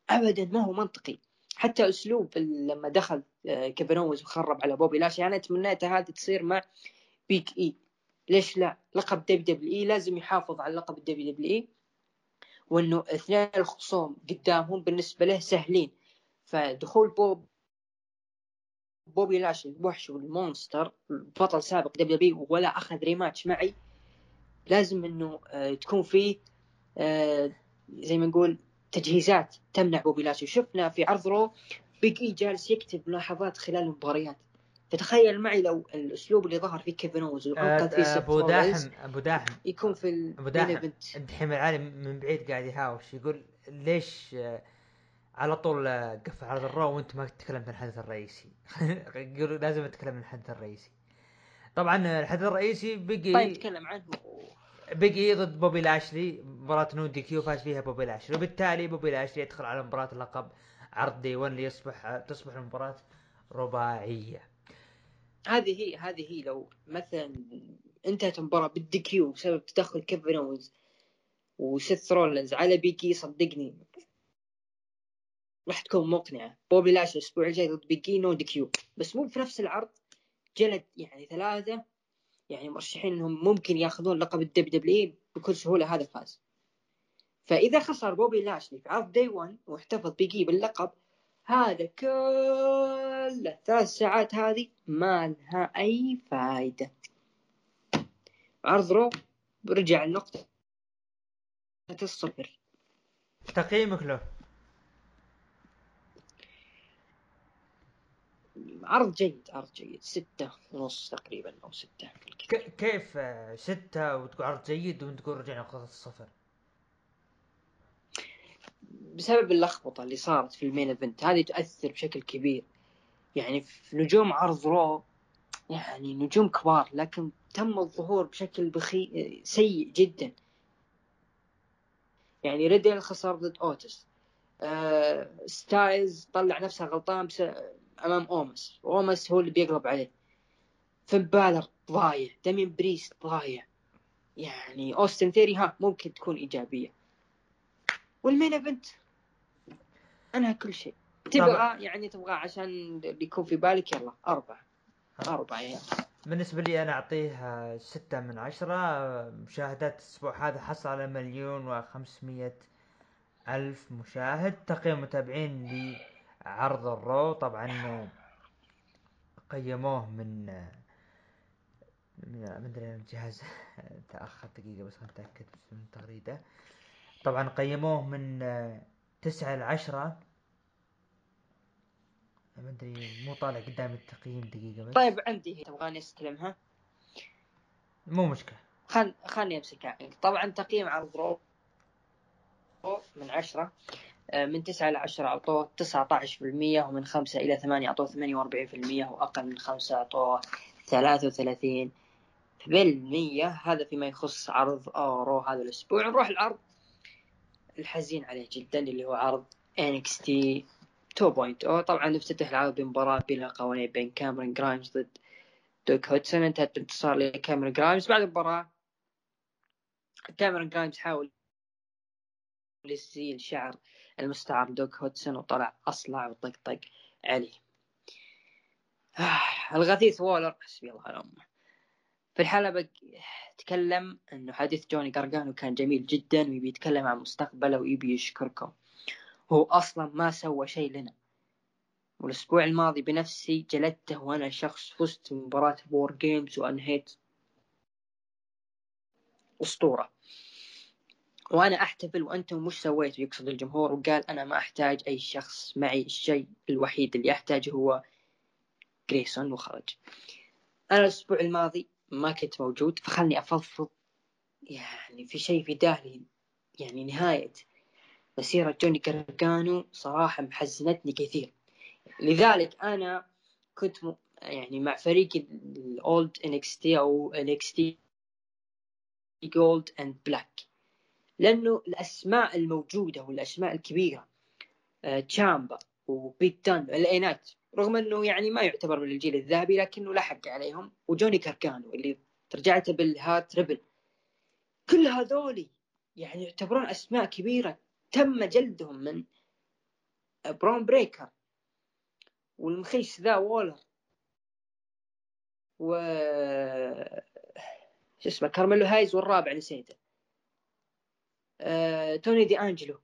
[SPEAKER 2] ابدا ما هو منطقي. حتى أسلوب لما دخل آه، كيفن اونز وخرب على بوبي لاشلي أنا تمنيت هذه تصير مع بيج إي. ليش لا؟ لقب WWE لازم يحافظ على لقب ال WWE. وأنه اثنين الخصوم قدامهم بالنسبة له سهلين. فدخول بوب بوبي لاشلي الوحش وال monster بطل سابق WWE ولا أخذ rematch معي لازم إنه آه تكون فيه آه زي ما نقول تجهيزات تمنع بوبي لاشلي شفنا في عرض Raw بيج إي جالس يكتب ملاحظات خلال المباريات. فتخيل معي لو الأسلوب اللي ظهر فيه كيفن اونز
[SPEAKER 1] وانقذ فيه أبو داحم أبو داحم.
[SPEAKER 2] يكون في
[SPEAKER 1] أبو داحم الدحيم العالي من بعيد قاعد يهاوش يقول ليش آه، على طول آه، قفل عرض ال Raw وانت ما تكلمت عن الحدث الرئيسي؟ يقولوا لازم أتكلم عن الحدث الرئيسي. طبعا آه، الحدث الرئيسي بقي
[SPEAKER 2] طيب تكلم عنه.
[SPEAKER 1] بيج إي ضد بوبي لاشلي مباراة no DQ فاز فيها بوبي لاشلي وبالتالي بوبي لاشلي يدخل على مباراة اللقب عرض Day 1 ليصبح تصبح المباراة رباعية.
[SPEAKER 2] هذه هي هذه هي لو مثلا انتهت المباراة بال DQ بسبب تدخل كيفن اونز وسيث رولنز على بيج إي صدقني راح تكون مقنعة. بوبي لاشلي الأسبوع الجاي ضد بيج إي no DQ. بس مو في نفس العرض جلد يعني ثلاثة يعني مرشحين إنهم ممكن ياخذون لقب ال WWE بكل سهولة هذا فاز. فإذا خسر بوبي لاشلي في عرض Day 1 واحتفظ بيج إي باللقب هذا كل الثلاث ساعات هذه ما لها أي فائدة عرض Raw رجع النقطة الصفر.
[SPEAKER 1] تقييمك له.
[SPEAKER 2] عرض جيد عرض جيد. ستة ونص تقريبا أو ستة.
[SPEAKER 1] كيف ستة وتقول عرض جيد وأنت تقول رجع نقطة الصفر؟
[SPEAKER 2] بسبب اللخبطة اللي صارت في ال main event هذه تؤثر بشكل كبير. يعني في نجوم عرض Raw يعني نجوم كبار لكن تم الظهور بشكل بخي سيء جدا. يعني ريدل خسر ضد اوتيس آه Styles طلع نفسه غلطان بس أمام أوموس. أوموس هو اللي بيقلب عليه. فين بالور ضايع. دامين بريست ضايع. يعني أوستن ثيوري ها ممكن تكون إيجابية. وال main event؟ انهى كل شيء. تبغى يعني تبغى عشان اللي يكون في بالك يلا أربعة. أربعة يا
[SPEAKER 1] بالنسبة لي أنا أعطيه ستة من عشرة. مشاهدات الأسبوع هذا حصل على مليون وخمسمية ألف مشاهد. تقييم متابعين لعرض الرو طبعا قيموه من من مدري الجهاز تأخر دقيقة بس نتأكد من التغريدة طبعا قيموه من تسعة لعشرة ما أدري مو طالع قدام التقييم دقيقة بس.
[SPEAKER 2] طيب عندي تبغاني استلمها؟
[SPEAKER 1] مو مشكلة.
[SPEAKER 2] خل خلني امسكها طبعا تقييم عرض رو من عشرة. من تسعة إلى عشرة أعطوه تسعة عشر بالمية ومن خمسة إلى ثمانية أعطوه ثمانية وأربعين بالمية وأقل من خمسة أعطوه ثلاثة وثلاثين بالمية. هذا فيما يخص عرض رو هذا الأسبوع. نروح العرض الحزين عليه جدا اللي هو عرض NXT 2.0 طبعا افتتح العرض بمباراة بلا قوانين بين كاميرون جرايمز ضد دوك هودسون. انتهت بانتصار لكاميرون جرايمز. بعد المباراة كاميرون جرايمز حاول يزيل شعر المستعار دوك هودسون وطلع أصلع وطقطق عليه. آه الغثيث وولر حسبي الله على أمه. في الحلبة تكلم إنه حديث جوني قرقانو كان جميل جدا ويبي يتكلم عن مستقبله ويبي يشكركم. هو أصلا ما سوى شيء لنا. والأسبوع الماضي بنفسي جلدته وأنا شخص فزت مباراة وور جيمز وأنهيت أسطورة. وأنا أحتفل وأنتم مش سويتوا يقصد الجمهور وقال أنا ما أحتاج أي شخص معي الشيء الوحيد اللي أحتاجه هو جريسون وخرج. أنا الأسبوع الماضي ما كنت موجود فخلني أفضفض يعني في شيء في داخلي يعني نهاية مسيرة جوني كارجانو صراحة محزنتني كثير. لذلك أنا كنت م... يعني مع فريق ال old NXT أو NXT gold and black لأنه الأسماء الموجودة والأسماء الكبيرة تشامبا وبيت دان الأينات رغم أنه يعني ما يعتبر من الجيل الذهبي لكنه لحق عليهم وجوني كارجانو اللي رجعته بالهات ريبل. كل هذولي يعني يعتبرون أسماء كبيرة تم جلدهم من برون بريكر والمخيس ذا وولر و شو اسمه كارميلو هايز والرابع نسيته. آه... توني دي أنجلو.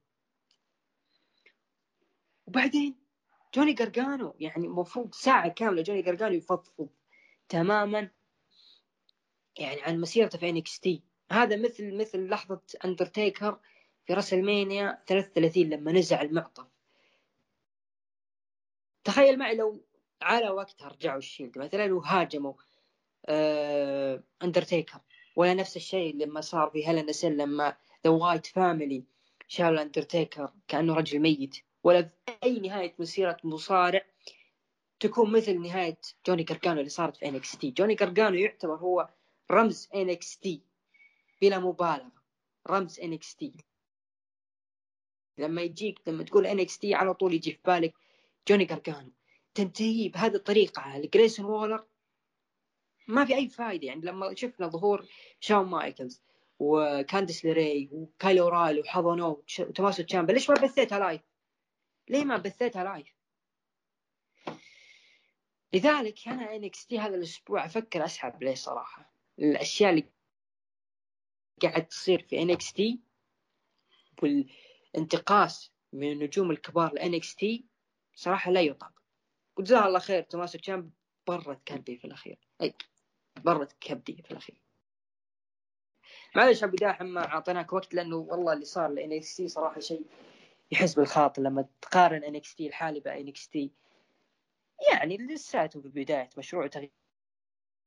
[SPEAKER 2] وبعدين جوني قرقانو يعني المفروض ساعة كاملة جوني قرقانو يفضفض تماما يعني عن مسيرته في NXT. هذا مثل مثل لحظة أندرتيكر في راسلمانيا 33 لما نزع المعطف. تخيل معي لو على وقتها رجعوا الشيلد مثلا وهاجموا آه أندرتيكر. ولا نفس الشيء لما صار في هيلين سيل لما ذا وايت فاميلي شال الاندرتيكر كأنه رجل ميت. ولا في أي نهاية مسيرة مصارع تكون مثل نهاية جوني كارجانو اللي صارت في NXT. جوني كارجانو يعتبر هو رمز NXT بلا مبالغة. رمز NXT. لما يجيك لما تقول NXT على طول يجي في بالك جوني كارجانو. تنتهي بهذه الطريقة. على جريسون وولر ما في أي فائده يعني لما شفنا ظهور شاون مايكلز وكانديس ليري وكايل اورايلي وحضنو وتوماسو تشامبا ليش ما بثيتها live؟ ليه ما بثيتها live؟ لذلك أنا NXT هذا الأسبوع أفكر أسحب ليه صراحة. الأشياء اللي قاعد تصير في NXT والانتقاص من النجوم الكبار ل NXT صراحة لا يطاق. وجزاه الله خير توماسو تشامب برد قلبي في الأخير. أي برد كبدي في الأخير. معلش أبو داحم ما أعطيناك وقت لأنه والله اللي صار ل NXT صراحة شيء يحز بالخاطر لما تقارن NXT الحالي ب NXT. يعني لساته في بدايه مشروع تغيير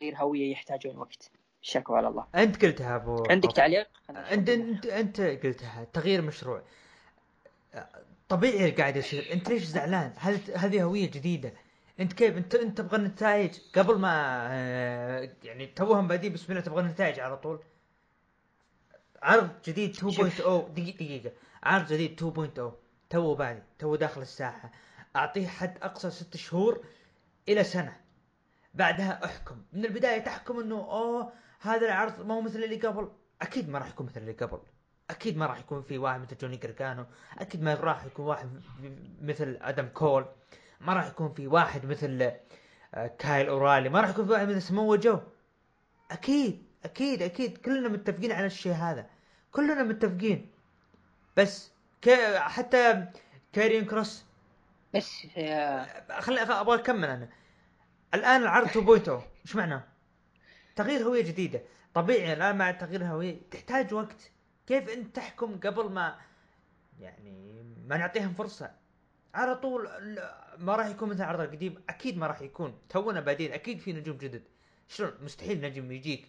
[SPEAKER 2] هوية يحتاجون وقت. شكوى على الله.
[SPEAKER 1] أنت قلتها أبو
[SPEAKER 2] عندك تعليق؟
[SPEAKER 1] انت انت أنت قلتها تغيير مشروع. طبيعي اللي قاعد يصير. أنت ليش زعلان؟ هل هذه هوية جديدة؟ أنت كيف؟ انت أنت تبغى النتائج؟ قبل ما آه، يعني توهم بادين بسم الله تبغى النتائج على طول. عرض جديد 2.0 دقيقة دقيقة. عرض جديد 2.0 توه بادي توه داخل الساحة. أعطيه حد أقصى ست شهور إلى سنة. بعدها أحكم. من البداية تحكم إنه أوه هذا العرض ما هو مثل اللي قبل. أكيد ما راح يكون مثل اللي قبل. أكيد ما راح يكون في واحد مثل جوني جرجانو أكيد ما راح يكون واحد مثل آدم كول. ما راح يكون في واحد مثل آه، كايل أورايلي. ما راح يكون في واحد مثل سمو جو أكيد. أكيد أكيد. كلنا متفقين على الشيء هذا. كلنا متفقين. بس كي حتى كارين كروس.
[SPEAKER 2] بس
[SPEAKER 1] خليني أبغى أكمل أنا. الآن العرض 2.0 إيش معناه؟ تغيير هوية جديدة. طبيعي الآن مع تغيير الهويه تحتاج وقت. كيف أنت تحكم قبل ما يعني ما نعطيهم فرصة؟ على طول ما راح يكون مثل العرض القديم. أكيد ما راح يكون. تونا بادين أكيد في نجوم جدد. شلون؟ مستحيل نجم يجيك.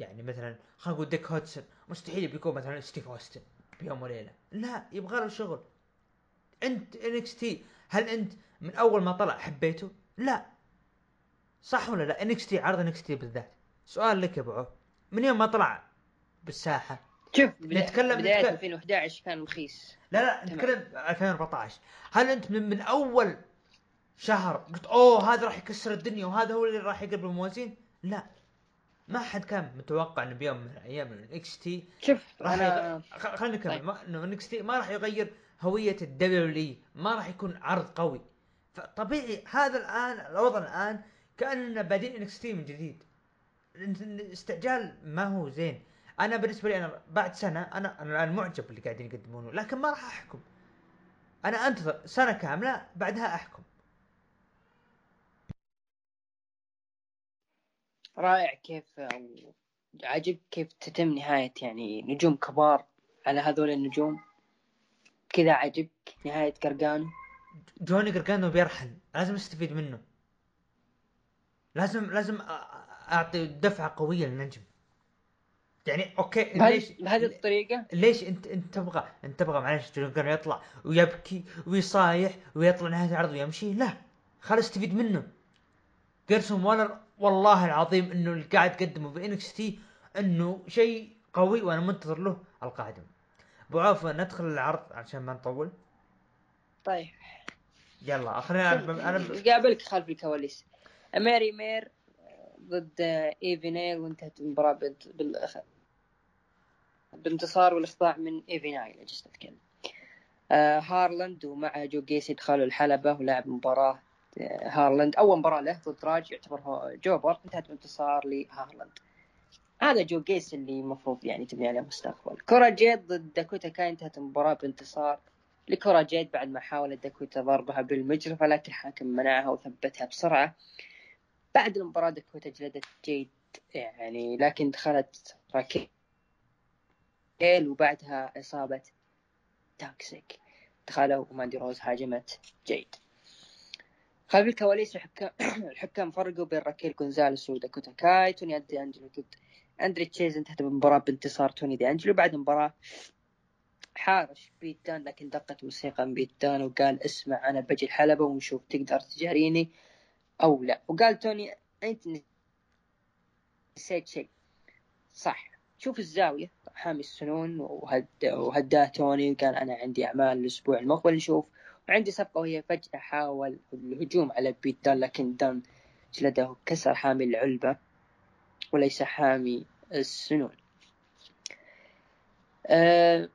[SPEAKER 1] يعني مثلا خلينا نقول دوك هودسون مستحيل بيكون مثلا ستيف أوستن بيوم وليلة. لا يبغى له شغل. أنت NXT هل أنت من أول ما طلع حبيته؟ لا. صح ولا لا؟ NXT عرض NXT بالذات. سؤال لك يا أبو من يوم ما طلع بالساحة؟
[SPEAKER 2] شوف
[SPEAKER 1] نتكلم
[SPEAKER 2] بداية
[SPEAKER 1] نتكلم
[SPEAKER 2] 2011 كان رخيص.
[SPEAKER 1] لا لا نتكلم 2014 هل أنت من, من أول شهر قلت أوه هذا راح يكسر الدنيا وهذا هو اللي راح يقلب الموازين؟ لا. ما حد كان متوقع إنه بيوم من الأيام ال NXT
[SPEAKER 2] شوف
[SPEAKER 1] راح
[SPEAKER 2] انا
[SPEAKER 1] خلينا نكمل.
[SPEAKER 2] طيب.
[SPEAKER 1] إنه NXT ما راح يغير هوية ال W ما راح يكون عرض قوي. فطبيعي هذا الآن الوضع الآن كأننا بادين NXT من جديد. الاستعجال ما هو زين. أنا بالنسبة لي أنا بعد سنة أنا أنا الآن معجب باللي قاعدين يقدمونه لكن ما راح أحكم. أنا أنتظر سنة كاملة بعدها أحكم.
[SPEAKER 2] رائع كيف عجب كيف تتم نهاية يعني نجوم كبار على هذول النجوم. كذا عجبك نهاية قرقانو.
[SPEAKER 1] جوني جرجانو بيرحل لازم استفيد منه. لازم لازم أعطي دفعة قوية للنجم. يعني أوكي ليش
[SPEAKER 2] بهذه الطريقة؟
[SPEAKER 1] ليش أنت أنت تبغى أنت تبغى معلش جوني جرجانو يطلع ويبكي ويصايح ويطلع نهاية العرض ويمشي؟ لا خل استفيد منه. جرايسون وولر والله العظيم إنه اللي قاعد تقدمه في NXT إنه شيء قوي وأنا منتظر له القادم. أبو عوف ندخل العرض عشان ما نطول.
[SPEAKER 2] طيب.
[SPEAKER 1] يلا خلينا أنا
[SPEAKER 2] قابلك خلف الكواليس. أماري ميلر ضد إيفي نايل وانتهت المباراة بالأخ... بانتصار والاخضاع من إيفي نايل اجلس اتكلم آه هارلاند ومع جو جيسي دخلوا الحلبة ولعب مباراة هارلاند. أول مباراة له ضد راج يعتبر jobber انتهت بانتصار لهارلاند. هذا جو جيسي اللي المفروض يعني تبني عليه مستقبل. كورا جيد ضد داكوتا كاي انتهت المباراة بانتصار لكورا جيد بعد ما حاولت داكوتا ضربها بالمجرفة لكن الحاكم منعها وثبتها بسرعة. بعد المباراة داكوتا جلدت جيد يعني لكن دخلت راكيل وبعدها عصابة Toxic دخلوا وماندي روز هاجمت جيد. خلف الكواليس الحكام الحكام فرقوا بين راكيل جونزاليس وداكوتا كاي توني دي انجلو ضد أندريه تشيس انتهت المباراة بانتصار توني دي أنجلو بعد المباراة حارش بيت دان لكن دقت موسيقى بيت دان وقال اسمع أنا بجي الحلبة ونشوف تقدر تجاريني أو لا. وقال توني أنت نسيت شيء. صح. شوف الزاوية. حامي السنون وهد وهداه توني وقال أنا عندي أعمال الأسبوع المقبل نشوف وعندي صفقة وهي فجأة حاول الهجوم على بيت دان لكن دان جلده كسر حامي العلبة وليس حامي السنون. أه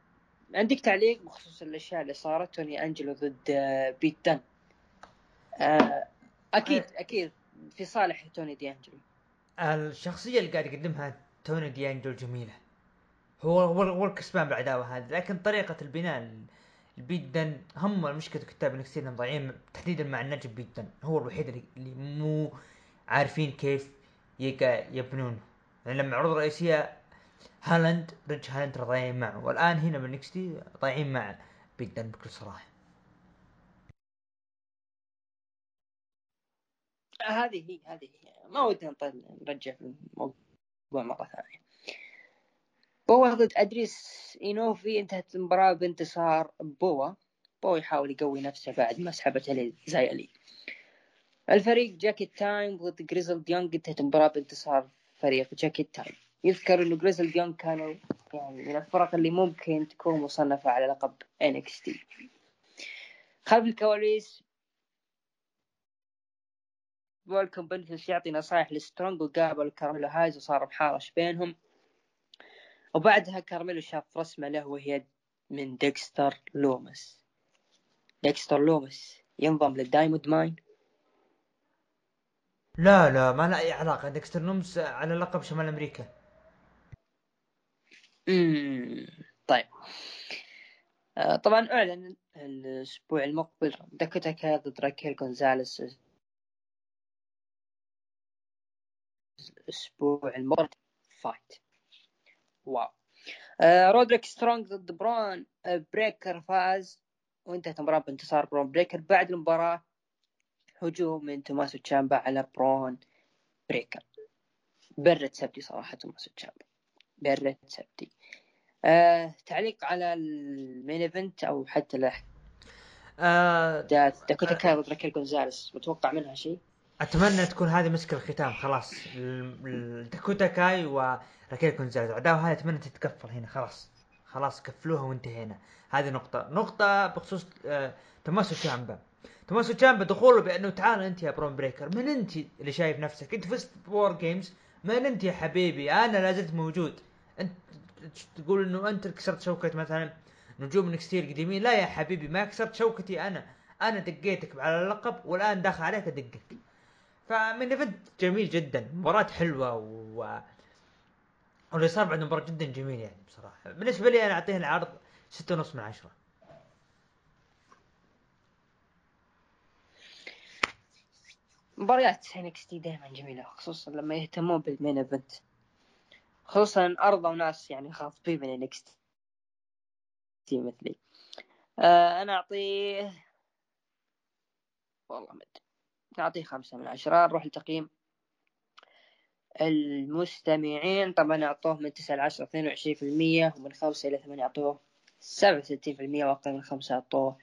[SPEAKER 2] عندك تعليق بخصوص الأشياء اللي صارت؟ توني أنجلو ضد بيت دان. أه أكيد أكيد في صالح توني دي انجلو
[SPEAKER 1] الشخصية اللي قاعد يقدمها توني دي انجلو جميلة. هو هو هو الكسبان بالعداوه هذه لكن طريقة البناء بيت دن هم مشكله كتاب NXT ضايعين تحديدا مع النجم دن هو الوحيد اللي مو عارفين كيف يبنونه. يعني لما عروض رئيسيه هولاند ريدج هولاند ضايعين معه. والآن هنا بال NXT ضايعين مع دن بكل صراحة.
[SPEAKER 2] هذه هي هذه هي. ما ودنا نرجع الموضوع مرة ثانية. بوا ضد أدريس إينوفي انتهت المباراة بانتصار بوا بوا يحاول يقوي نفسه بعد ما سحبت عليه زايلي الفريق Jacket Time ضد Grizzled Young انتهت المباراة بانتصار فريق Jacket Time. يذكر إنه Grizzled Young كانوا يعني من الفرق اللي ممكن تكون مصنفة على لقب NXT خلف الكواليس مالكوم بيفنز يعطي نصائح لسترونج وقابل كارميلو هايز وصار محارش بينهم. وبعدها كارميلو شاف رسمة له وهي من ديكستر لومس. ديكستر لومس ينضم لل Diamond Mine.
[SPEAKER 1] لا لا ما له أي علاقة. ديكستر لومس على لقب شمال أمريكا.
[SPEAKER 2] امم طيب. آه طبعا أعلن الأسبوع المقبل داكوتا ضد راكيل جونزاليس الأسبوع المقبل. فايت واو. آه رودريك سترونج ضد برون آه بريكر فاز. وانتهت المباراة بانتصار برون بريكر بعد المباراة. هجوم من توماسو تشامبا على برون بريكر. برت سبتي صراحة توماسو تشامبا. برت سبتي. آه تعليق على ال main event أو حتى له آه داكوتا آه كاي ضد راكيل جونزاليس متوقع منها شيء؟
[SPEAKER 1] أتمنى تكون هذه مسك الختام خلاص. داكوتا كاي وراكيل جونزاليس العداوه هذه أتمنى تتقفل هنا خلاص. خلاص كفلوها وانتهينا. هذه نقطة. نقطة بخصوص آه توماسو تشامبا توماسو تشامبا دخوله بأنه تعال أنت يا برون بريكر. من أنت اللي شايف نفسك؟ أنت فزت ب WarGames. من أنت يا حبيبي؟ أنا لازلت موجود. أنت تقول إنه أنت كسرت شوكة مثلا. نجوم NXT القديمين لا يا حبيبي ما كسرت شوكتي أنا. أنا دقيتك على اللقب والآن داخل عليك أدقك. ف main event جميل جدا. مباراة حلوة و واللي صار بعد مباراة جدا جميل يعني بصراحة. بالنسبة لي أنا أعطيه العرض ستة ونص من عشرة.
[SPEAKER 2] مباريات NXT دائما جميلة خصوصا لما يهتمون بال main event. خصوصا ارضى ناس يعني خاطبين من NXT مثلي. آه أنا اعطيه والله ما أدري. نعطيه خمسة من عشرة نروح لتقييم المستمعين. طبعا أعطوه من تسعة لعشرة اثنين وعشرين في المية ومن خمسة إلى ثمانية أعطوه سبعة وستين في المية وأقل من خمسة أعطوه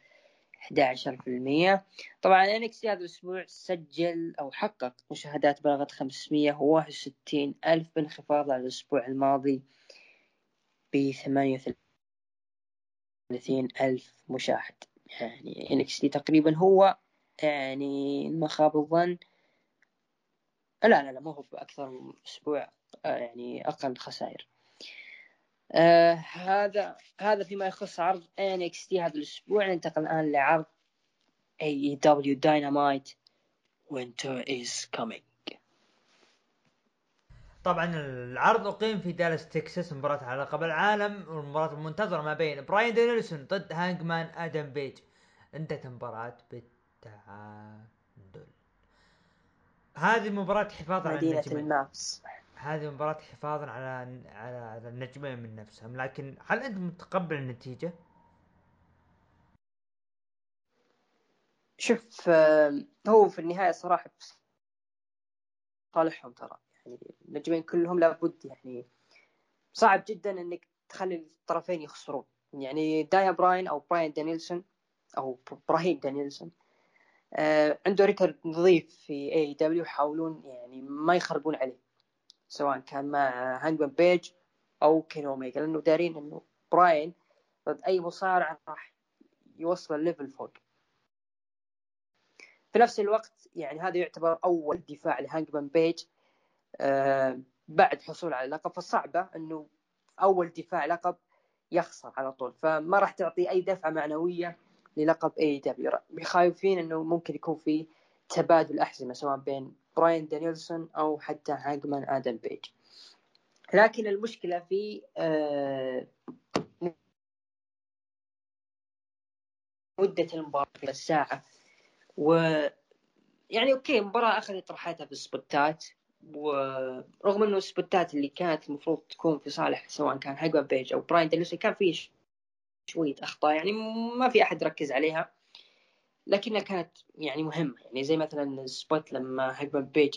[SPEAKER 2] أحد عشر في المية. طبعا إنكس هذا الأسبوع سجل أو حقق مشاهدات بلغت خمسمية وواحد وستين ألف بانخفاض على الأسبوع الماضي بثمانية وثلاثين ألف مشاهد. يعني إنكس تقريبا هو يعني ما خاب الظن لا لا لا مو هو أكثر من أسبوع آه، يعني أقل خسائر. آه هذا هذا فيما يخص عرض NXT هذا الأسبوع. ننتقل الآن لعرض AEW Dynamite. Winter is coming.
[SPEAKER 1] طبعا العرض أقيم في دالاس تكساس مباراة على لقب العالم والمباراة المنتظرة ما بين براين دانيلسون ضد هانجمان آدم بيج. انتهت المباراة بالتعادل هذه مباراة حفاظا على
[SPEAKER 2] مدينة المابس
[SPEAKER 1] هذه مباراة حفاظا على على على النجمين من نفسهم. لكن هل أنت متقبل النتيجة؟
[SPEAKER 2] شوف هو في النهاية صراحة صالحهم ترى. يعني النجمين كلهم لابد يعني صعب جدا إنك تخلي الطرفين يخسرون. يعني دايا براين أو براين دانيلسون أو براين دانيلسون عنده record نظيف في AEW يحاولون يعني ما يخربون عليه سواء كان مع هانجمان بيج أو كين أوميجا لأنه دارين إنه براين ضد أي مصارع راح يوصل ال level فوق. في نفس الوقت يعني هذا يعتبر أول دفاع لهانجمان بيج آه بعد حصول على اللقب فصعبة إنه أول دفاع لقب يخسر على طول فما راح تعطي أي دفعة معنوية للقب AEW خايفين إنه ممكن يكون في تبادل أحزمة سواء بين براين دانيلسون أو حتى هانجمان آدم بيج. لكن المشكلة في آه مدة المباراة الساعة. و يعني okay المباراة أخذت راحتها في السبوتات. ورغم إنه السبوتات اللي كانت المفروض تكون في صالح سواء كان هانجمان بيج أو براين دانيلسون كان فيه شوية أخطاء يعني ما في أحد ركز عليها لكنها كانت يعني مهمة. يعني زي مثلا ال spot لما هانجمان بيج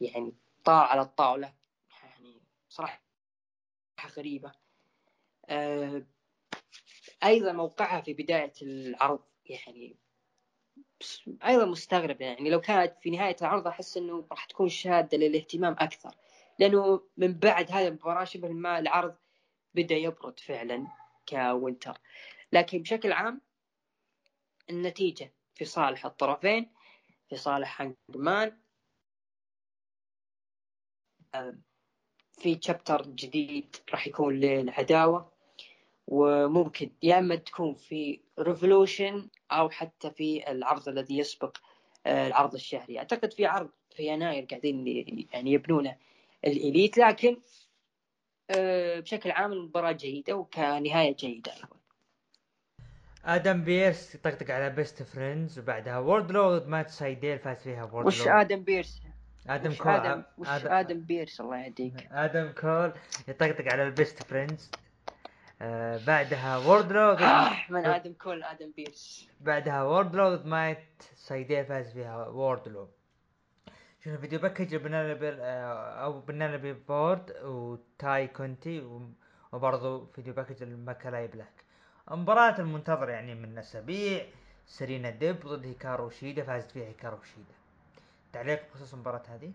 [SPEAKER 2] يعني طاح على الطاولة يعني صراحة غريبة. آه أيضا موقعها في بداية العرض يعني أيضا مستغرب يعني لو كانت في نهاية العرض أحس إنه راح تكون شادة للاهتمام أكثر لأنه من بعد هذه المباراة شبه ما العرض بدأ يبرد فعلا. كوينتر لكن بشكل عام النتيجة في صالح الطرفين في صالح هانجمان في chapter جديد راح يكون للعداوة. وممكن يا إما تكون في Revolution أو حتى في العرض الذي يسبق آه، العرض الشهري. أعتقد في عرض في يناير قاعدين يعني يبنونه الإليت. لكن آه، بشكل عام المباراة جيدة وكنهاية جيدة أيضا.
[SPEAKER 1] آدم بيرس يطقطق على بيست فريندز وبعدها ووردلو مات سايديل فاز فيها وورد
[SPEAKER 2] وش آدم بيرس؟
[SPEAKER 1] آدم
[SPEAKER 2] وش
[SPEAKER 1] كول.
[SPEAKER 2] آدم وش آدم, آدم بيرس؟ الله يهديك.
[SPEAKER 1] آدم كول يطقطق على البيست فريندز آه بعدها ووردلو
[SPEAKER 2] من آدم كول آدم بيرس.
[SPEAKER 1] بعدها ووردلو مات سايديل فاز فيها ووردلو شوف ال video package بنانا آه، أو بيني لوبي فورد وتاي كونتي وبرضه video package ال مالاكاي بلاك المباراة المنتظرة يعني من أسابيع سرينا ديب ضد هيكارو شيدا فازت فيها هيكارو شيدا. تعليق بخصوص المباراة هذه؟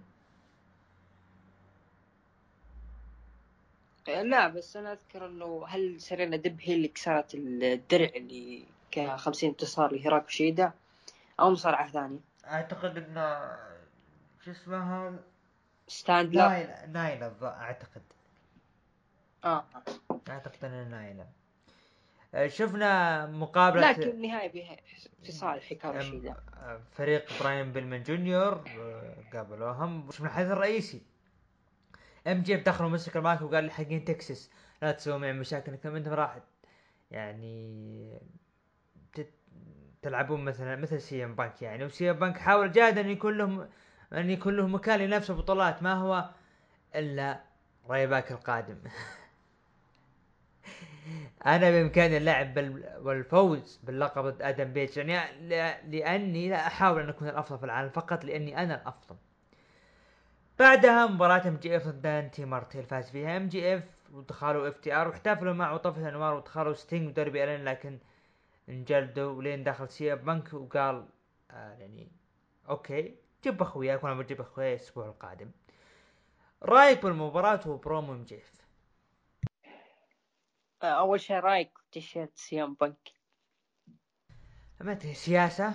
[SPEAKER 2] لا بس أنا أذكر إنه هل سيرينا ديب هي اللي كسرت الدرع اللي كان 50 انتصار لهيكارو شيدا أو مصارعة ثانية؟
[SPEAKER 1] أعتقد إنه شو اسمها؟
[SPEAKER 2] ستاند
[SPEAKER 1] نايلا نايلا أعتقد.
[SPEAKER 2] آه.
[SPEAKER 1] أعتقد انها نايلا آه، شفنا مقابلة
[SPEAKER 2] لكن النهاية في صالح هيكارو شيدا
[SPEAKER 1] فريق براين بيلمن جونيور آه، قابلوهم. شفنا الحدث الرئيسي. MJF دخل ومسك المايك وقال حقين تكسس لا تسوي معي مشاكل انكم أنتم راح يعني تلعبون مثلا مثل سي إم بانك يعني. وسي إم بانك حاول جاهد ان يكون لهم ان يكون له مكان لنفسه بطولات ما هو إلا رايباك القادم. أنا بإمكاني اللعب والفوز باللقب ضد آدم بيج. يعني لأني لا أحاول أن أكون الأفضل في العالم فقط لأني أنا الأفضل. بعدها مباراة MJF ضد دانتي مارتن. فاز فيها إم جي إف ودخلوا إف تي آر واحتفلوا مع وطفت انوار ودخلوا ستينج ودربي ألين لكن انجلدوا ولين دخل سي ام بنك وقال آه يعني okay. جيب اخوياك وأنا بجيب اخوياي الأسبوع القادم. رأيك بالمباراة و promo MJF
[SPEAKER 2] آه، أول شيء رأيك تيشيرت سي ام بنك
[SPEAKER 1] ما سياسة؟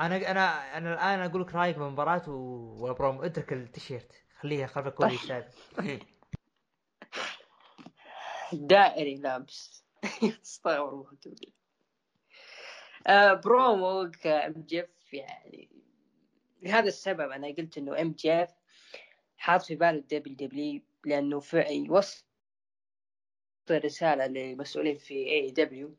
[SPEAKER 1] أنا أنا أنا الآن أقول لك رأيك بالمباراة والبرومو اترك التيشيرت خليها خلفك كل يسأل.
[SPEAKER 2] دائري لابس استغفر آه برومو كام MJF يعني لهذا السبب أنا قلت إنه MJF حاط في باله ال WWE لأنه يوصل رسالة للمسؤولين في AEW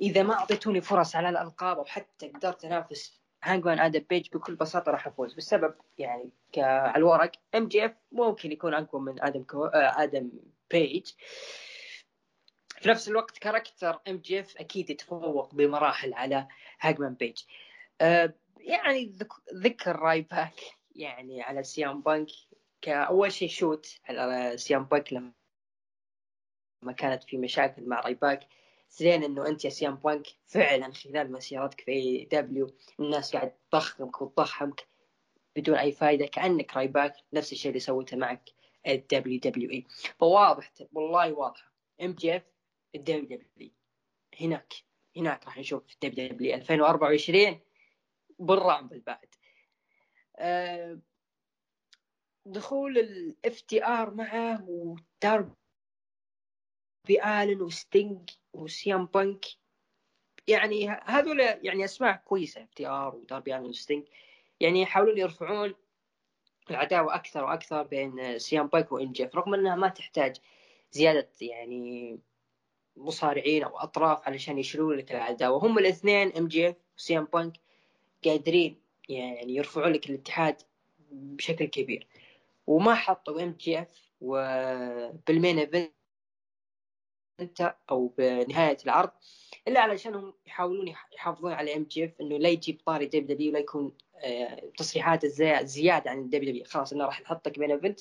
[SPEAKER 2] إذا ما أعطيتوني فرص على الألقاب أو حتى قدرت أنافس هانجمان آدم بيج بكل بساطة راح أفوز. بسبب يعني على الورق MJF ممكن يكون أقوى من آدم كو... آدم بيج في نفس الوقت character MJF أكيد يتفوق بمراحل على هانجمان بيج أه يعني ذكر راي باك. يعني على سي ام بانك كأول شيء shoot على سي ام بانك لما ما كانت في مشاكل مع رايباك زين إنه أنت يا سيام بانك فعلا خلال مسيرتك في اي دبليو الناس قاعد تضخمك وتضخمك بدون أي فائده كأنك رايباك نفس الشيء اللي سويته معك الدبليو دبليو إي. فواضح والله واضحة. ام جي اف الدبليو دبليو هناك هناك راح نشوف الدبليو دبليو 2024 بالرعب بعد. أه دخول ال FTR معه وداربي الن وستينج وسي ام بانك. يعني هذول يعني أسماء كويسة FTR وداربي الن وستينج يعني يحاولون يرفعون العداوة أكثر وأكثر بين سي ام بانك و MJF رغم إنها ما تحتاج زيادة يعني مصارعين أو أطراف علشان يشيلون لك العداوة. هم الاثنين MJF وسي ام بانك قادرين يعني يرفعون لك الاتحاد بشكل كبير. وما حطوا إم جي إف وبالمين إيفنت أو بنهاية العرض إلا علشانهم يحاولون يحافظون على إم جي إف إنه لا يجيب طاري دبليو دبليو ولا يكون آه، تصريحات زيادة عن الدبليو. دبليو خلاص إنه راح نحطك بين إيفنت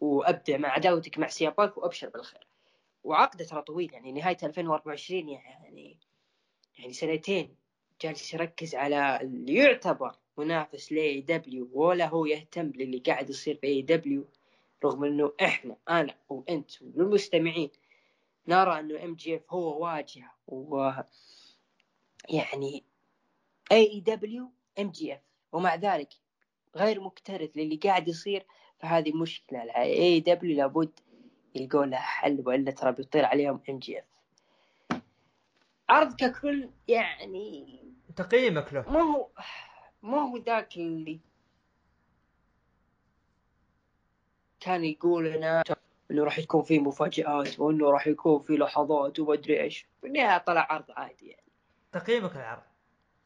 [SPEAKER 2] وابدع مع عداوتك مع سياباك وأبشر بالخير. وعقده ترى طويل يعني نهاية 2024 يعني يعني سنتين. جالس يركز على اللي يعتبر منافس ل AEW ولا هو يهتم باللي قاعد يصير في AEW رغم إنه إحنا أنا وأنت والمستمعين نرى إنه MJF هو واجهة و يعني AEW MJF ومع ذلك غير مكترث للي قاعد يصير فهذه مشكلة. AEW لابد يلقون لها حل وإلا ترى بيطير عليهم MJF عرض ككل يعني
[SPEAKER 1] تقييمك له.
[SPEAKER 2] ما هو ما هو ذاك اللي كان يقول لنا إنه راح يكون في مفاجآت وإنه راح يكون في لحظات وما أدري إيش. في النهاية طلع عرض عادي يعني.
[SPEAKER 1] تقييمك العرض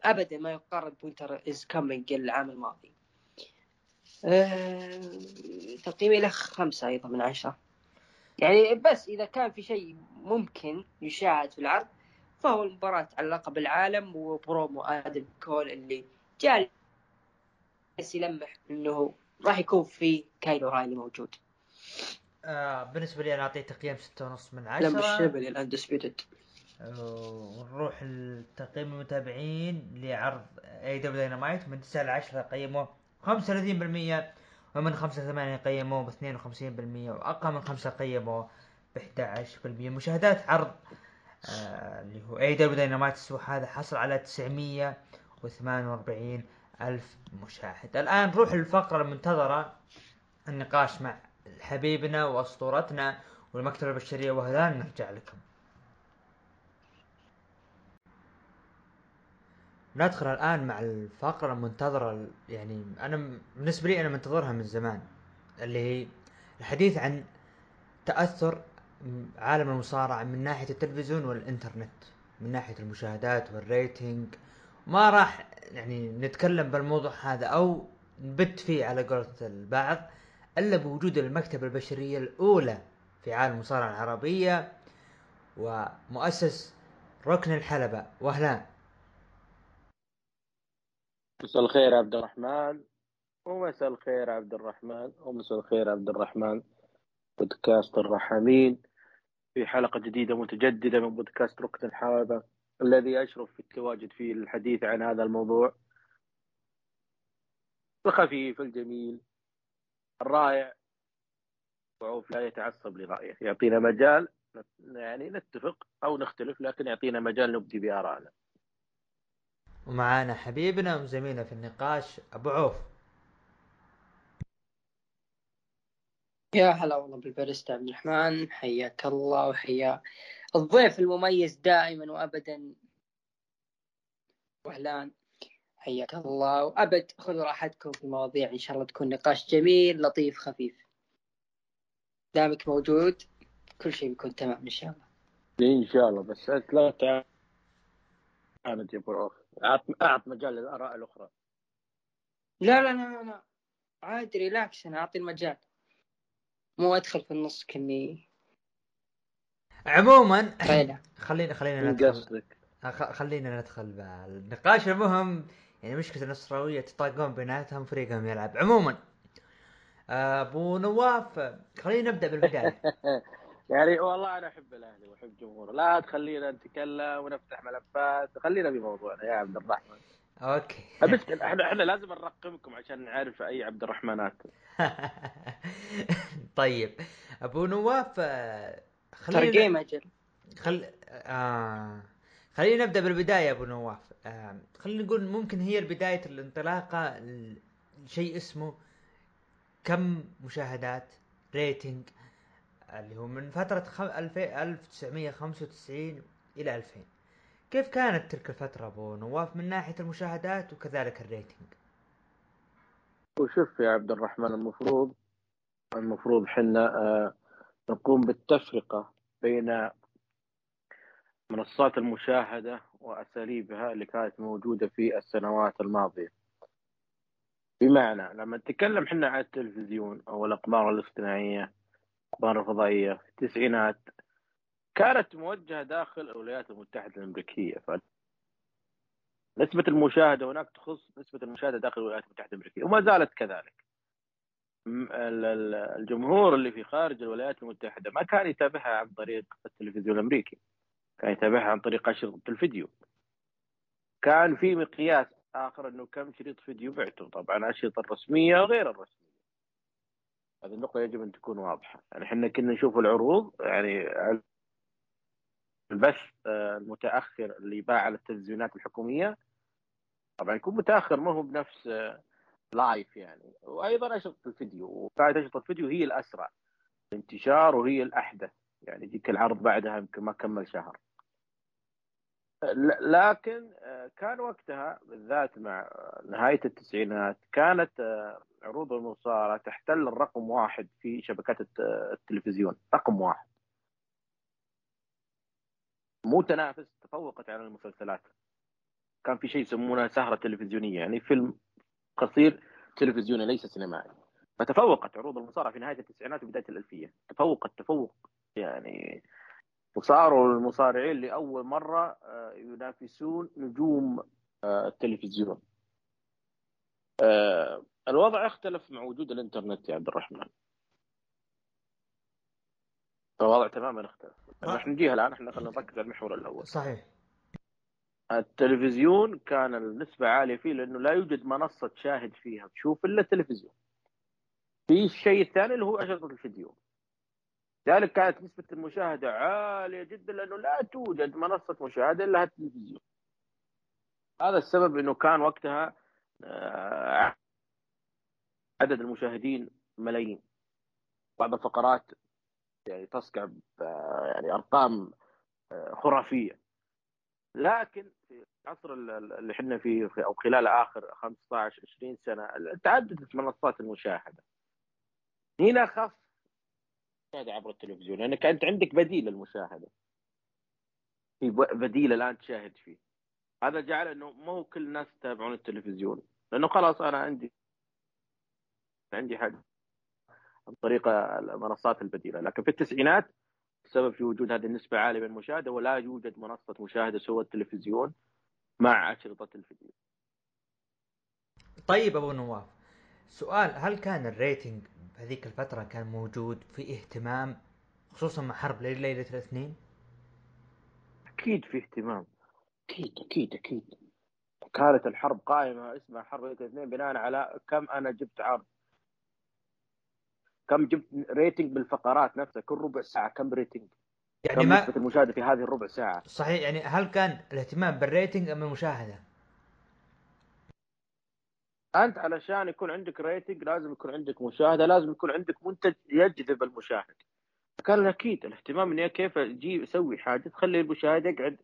[SPEAKER 2] ابدا ما يقارن ب Winter Is Coming العام الماضي. أه... تقييمي له خمسة أيضا من عشرة. يعني بس إذا كان في شيء ممكن يشاهد في العرض فهو المباراة على لقب العالم وبرومو آدم كول اللي جالس يلمح إنه راح يكون في كايلو رايلي موجود.
[SPEAKER 1] آه بالنسبة لي أنا اعطيه تقييم ستة ونص من عشرة.
[SPEAKER 2] لم الشبل الاندسبيوتد
[SPEAKER 1] ونروح لتقييم المتابعين لعرض AEW Dynamite من 9 ل 10 قيموه 35% ومن 5 ل 8 قيموه ب 52% وأقل من 5 قيموه ب 11% مشاهدات عرض اللي هو AEW Dynamite الأسبوع هذا حصل على 948 ألف مشاهد. الآن نروح للفقرة المنتظرة النقاش مع حبيبنا وأسطورتنا والمكتبة البشرية. وهذا نرجع لكم. ندخل الآن مع الفقرة المنتظرة. يعني أنا بالنسبة لي أنا منتظرها من زمان اللي هي الحديث عن تأثر عالم المصارعة من ناحية التلفزيون والإنترنت من ناحية المشاهدات والريتنج ما راح يعني نتكلم بالموضوع هذا أو نبت فيه على قولة البعض إلا بوجود المكتبة البشرية الأولى في عالم المصارعة العربية ومؤسس ركن الحلبة. واهلان
[SPEAKER 3] مساء الخير عبد الرحمن. ومساء الخير عبد الرحمن. ومساء الخير عبد الرحمن. بودكاست الرحمين في حلقة جديدة متجددة من بودكاست ركن الحلبة الذي أشرف في التواجد فيه للحديث عن هذا الموضوع. الخفيف الجميل الرائع. وعوف لا يتعصب لرأيه. يعطينا مجال يعني نتفق أو نختلف لكن يعطينا مجال نبدي بآرائنا.
[SPEAKER 1] ومعانا حبيبنا وزميلنا في النقاش أبو عوف.
[SPEAKER 2] يا هلا والله بالباريستا عبد الرحمن. حياك الله وحيا الضيف المميز دائما وابدا. وهلان حياك الله. وأبد خذوا راحتكم في المواضيع. إن شاء الله تكون نقاش جميل لطيف خفيف. دامك موجود. كل شيء بيكون تمام إن شاء الله.
[SPEAKER 3] إن شاء الله. بس لا تعاند يا أبو عوف أعط مجال للآراء الأخرى.
[SPEAKER 2] لا لا لا لا. عادي ريلاكس. أنا أعطي المجال. مو أدخل في النص كني
[SPEAKER 1] عموما خلينا خلينا
[SPEAKER 3] ندخل.
[SPEAKER 1] خلينا ندخل بالنقاش المهم. يعني مشكلة النصراوية تطاقون بيناتهم فريقهم يلعب. عموما أبو نواف خلينا نبدأ بالبداية.
[SPEAKER 3] يعني والله أنا أحب الأهلي وأحب جمهوره. لا تخلينا نتكلم ونفتح ملفات. خلينا في موضوعنا يا عبد الرحمن.
[SPEAKER 1] أوكي.
[SPEAKER 3] بس إحنا إحنا لازم نرقمكم عشان نعرف أي عبد الرحمنات
[SPEAKER 1] طيب أبو نواف
[SPEAKER 2] ترى
[SPEAKER 1] خلينا
[SPEAKER 2] game أجل.
[SPEAKER 1] خل آه... خلينا نبدأ بالبداية أبو نواف. آه... خلينا نقول ممكن هي بداية الانطلاقة لشيء اسمه كم مشاهدات rating اللي هو من فترة خم... 2000 1995 إلى 2000 كيف كانت تلك الفترة أبو نواف من ناحية المشاهدات وكذلك ال rating؟
[SPEAKER 3] وشوف يا عبد الرحمن المفروض المفروض حنا آه نقوم بالتفرقة بين منصات المشاهدة وأساليبها اللي كانت موجودة في السنوات الماضية بمعنى لما نتكلم حنا عن التلفزيون أو الأقمار الاصطناعية الأقمار الفضائية في التسعينات كانت موجهة داخل الولايات المتحدة الأمريكية ف نسبة المشاهدة هناك تخص نسبة المشاهدة داخل الولايات المتحدة الأمريكية وما زالت كذلك. الجمهور اللي في خارج الولايات المتحدة ما كان يتابعها عن طريق التلفزيون الأمريكي كان يتابعها عن طريق أشرطة الفيديو. كان في مقياس آخر أنه كم شريط فيديو بعته طبعا الأشرطة الرسمية وغير الرسمية. هذه النقطة يجب أن تكون واضحة. يعني إحنا كنا نشوف العروض يعني البث المتأخر اللي يباع على التلفزيونات الحكومية. طبعا يكون متأخر ما هو بنفس لايف يعني. وأيضا اشرطه الفيديو؟ وكانت اشرطه الفيديو هي الأسرع. انتشار وهي الأحدث. يعني ذيك العرض بعدها يمكن ما كمل شهر. لكن كان وقتها بالذات مع نهاية التسعينات كانت عروض المصارعة تحتل الرقم واحد في شبكات التلفزيون. رقم واحد. مو تنافس تفوقت على المسلسلات. كان في شيء يسمونه سهرة تلفزيونية يعني فيلم قصير تلفزيوني ليس سينمائي. فتفوقت عروض المصارعة في نهاية التسعينات وبداية الألفية. تفوقت تفوق. يعني وصاروا المصارعين لأول مرة ينافسون نجوم التلفزيون. الوضع اختلف مع وجود الإنترنت يا عبد الرحمن. الوضع تماما اختلف. نحن نجيها الآن إحنا خلينا نركز على المحور الأول.
[SPEAKER 1] صحيح.
[SPEAKER 3] التلفزيون كان النسبة عالية فيه لأنه لا يوجد منصة تشاهد فيها تشوف إلا التلفزيون. في الشيء الثاني اللي هو أشرطة الفيديو. لذلك كانت نسبة المشاهدة عالية جدا لأنه لا توجد منصة مشاهدة إلا التلفزيون. هذا السبب أنه كان وقتها عدد المشاهدين ملايين. بعض الفقرات يعني تصقع يعني أرقام خرافية. لكن في العصر اللي إحنا فيه أو خلال آخر 15 20 سنة تعددت منصات المشاهدة. هنا خف عبر التلفزيون لأنك أنت عندك بديل للمشاهدة. في بديل الان تشاهد فيه. هذا جعل إنه مو كل الناس يتابعون التلفزيون. لأنه خلاص أنا عندي عندي حاجة عن طريق المنصات البديلة. لكن في التسعينات السبب في وجود هذه النسبة عالية من المشاهدة ولا يوجد منصة مشاهدة سوى التلفزيون مع أشرطة الفيديو.
[SPEAKER 1] طيب أبو نواف سؤال هل كان ال rating بهذيك الفترة كان موجود في اهتمام خصوصا مع حرب ليلة الاثنين؟
[SPEAKER 3] أكيد في اهتمام. أكيد أكيد أكيد. كانت الحرب قائمة اسمها حرب ليلة الاثنين بناء على كم أنا جبت عرض. كم جبت rating بالفقرات نفسها كل ربع ساعة كم rating يعني كم ما نسبة المشاهدة في هذه الربع ساعة؟
[SPEAKER 1] صحيح يعني هل كان الاهتمام بال rating أم
[SPEAKER 3] المشاهدة؟ أنت علشان يكون عندك rating لازم يكون عندك مشاهدة لازم يكون عندك منتج يجذب المشاهد. كان أكيد الاهتمام اني كيف أجي أسوي حاجة تخلي المشاهد يقعد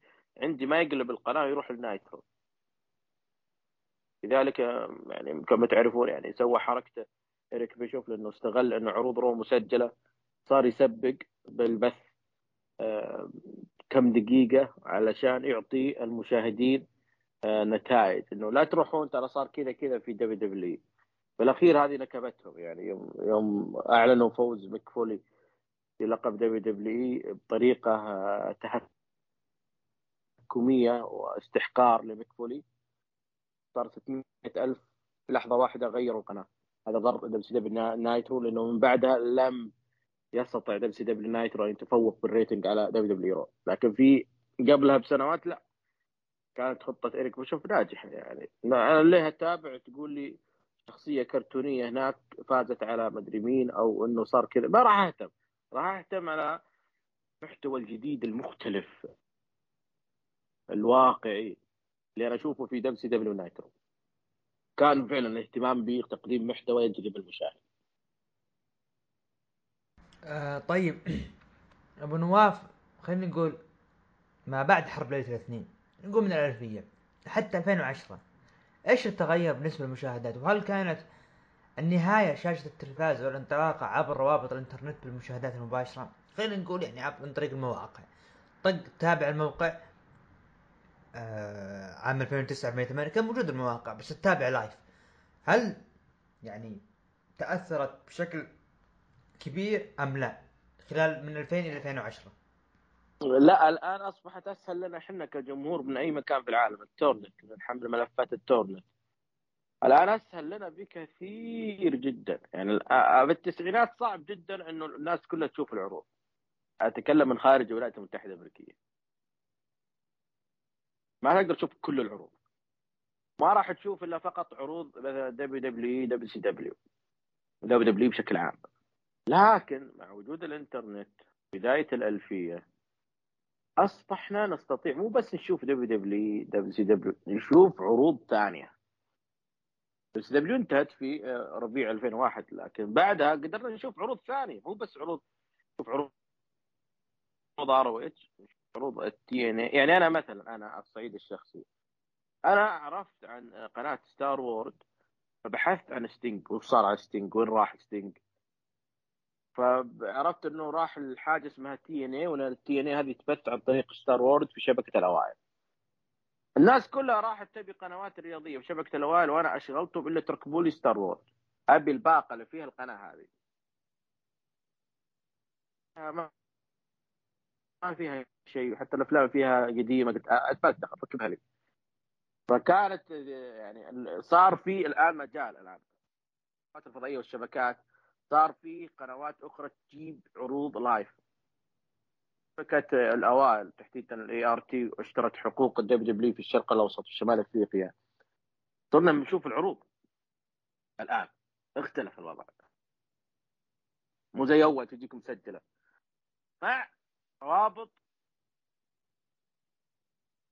[SPEAKER 3] عندي ما يقلب القناة يروح ال Nitro لذلك يعني كما تعرفون يعني سوى حركته. إريك بيشوف لأنه استغل أنه عروض رو مسجلة صار يسبق بالبث آه كم دقيقة علشان يعطي المشاهدين آه نتائج. إنه لا تروحون ترى صار كذا كذا في WWE بالأخير هذه نكبتهم يعني يوم يوم أعلنوا فوز ميك فولي في لقب WWE بطريقة آه تحكمية واستحقار لميك فولي صار 600 ألف في لحظة واحدة غيروا القناة هذا ضر دبليو سي دبليو نايترو لأنه من بعدها لم يستطيع دبليو سي دبليو نايترو أن يتفوق بال rating على دبليو دبليو رو لكن في قبلها بسنوات لا. كانت خطة اريك بيشوف ناجحة يعني. أنا ليه أتابع؟ تقول لي شخصية كرتونية هناك فازت على مدري مين أو إنه صار كذا. ما راح أهتم. راح أهتم على المحتوى الجديد المختلف الواقعي اللي أنا أشوفه في دبليو سي دبليو نايترو كان فعلا الاهتمام بتقديم محتوى يجذب المشاهد.
[SPEAKER 1] آه طيب. أبو نواف خلينا نقول ما بعد حرب ليلة الاثنين نقول من الألفية حتى 2010 إيش التغير بالنسبة للمشاهدات؟ وهل كانت النهاية شاشة التلفاز والانطلاقة عبر روابط الإنترنت بالمشاهدات المباشرة؟ خلينا نقول يعني عن طريق المواقع. طق تابع الموقع آه عام 2009 2008 كان موجود المواقع بس تتابع live هل يعني تأثرت بشكل كبير أم لا؟ خلال من 2000 إلى 2010
[SPEAKER 3] لا الآن أصبحت أسهل لنا إحنا كجمهور من أي مكان في العالم ال torrent. من حمل ملفات ال torrent. الآن أسهل لنا بكثير جدا. يعني بالتسعينات صعب جدا إنه الناس كلها تشوف العروض. أتكلم من خارج الولايات المتحدة الأمريكية. ما تقدر تشوف كل العروض. ما راح تشوف إلا فقط عروض مثلا دبليو دبليو دبليو سي دبليو دبليو دبليو بشكل عام. لكن مع وجود الإنترنت بداية الألفية أصبحنا نستطيع مو بس نشوف دبليو دبليو دبليو سي دبليو نشوف عروض ثانية. بس WCW انتهت في آه، ربيع 2001 لكن بعدها قدرنا نشوف عروض ثانية مو بس عروض نشوف عروض ROH عروض ال TNA يعني أنا مثلا أنا على الصعيد الشخصي. أنا عرفت عن قناة Star World فبحثت عن ستينج وش صار على ستينج وين راح ستينج فعرفت إنه راح لحاجة اسمها TNA وإن ال TNA هذه تبث عن طريق Star World في شبكة الأوائل. الناس كلها راحت تبي قنوات رياضية في شبكة الأوائل وأنا أشغلتهم إلا تركبوا لي Star World أبي الباقة اللي فيها القناة هذه. ما ما فيها شيء حتى الأفلام فيها قديمة قلت اتبدل ركبها لي. فكانت يعني صار في الآن مجال الآن. الفضائية والشبكات صار في قنوات أخرى تجيب عروض live شبكة الأوائل تحديدا ال ART اشترت حقوق ال WWE في الشرق الأوسط وشمال أفريقيا. صرنا نشوف العروض. الآن اختلف الوضع. مو زي أول تجيك مسجله روابط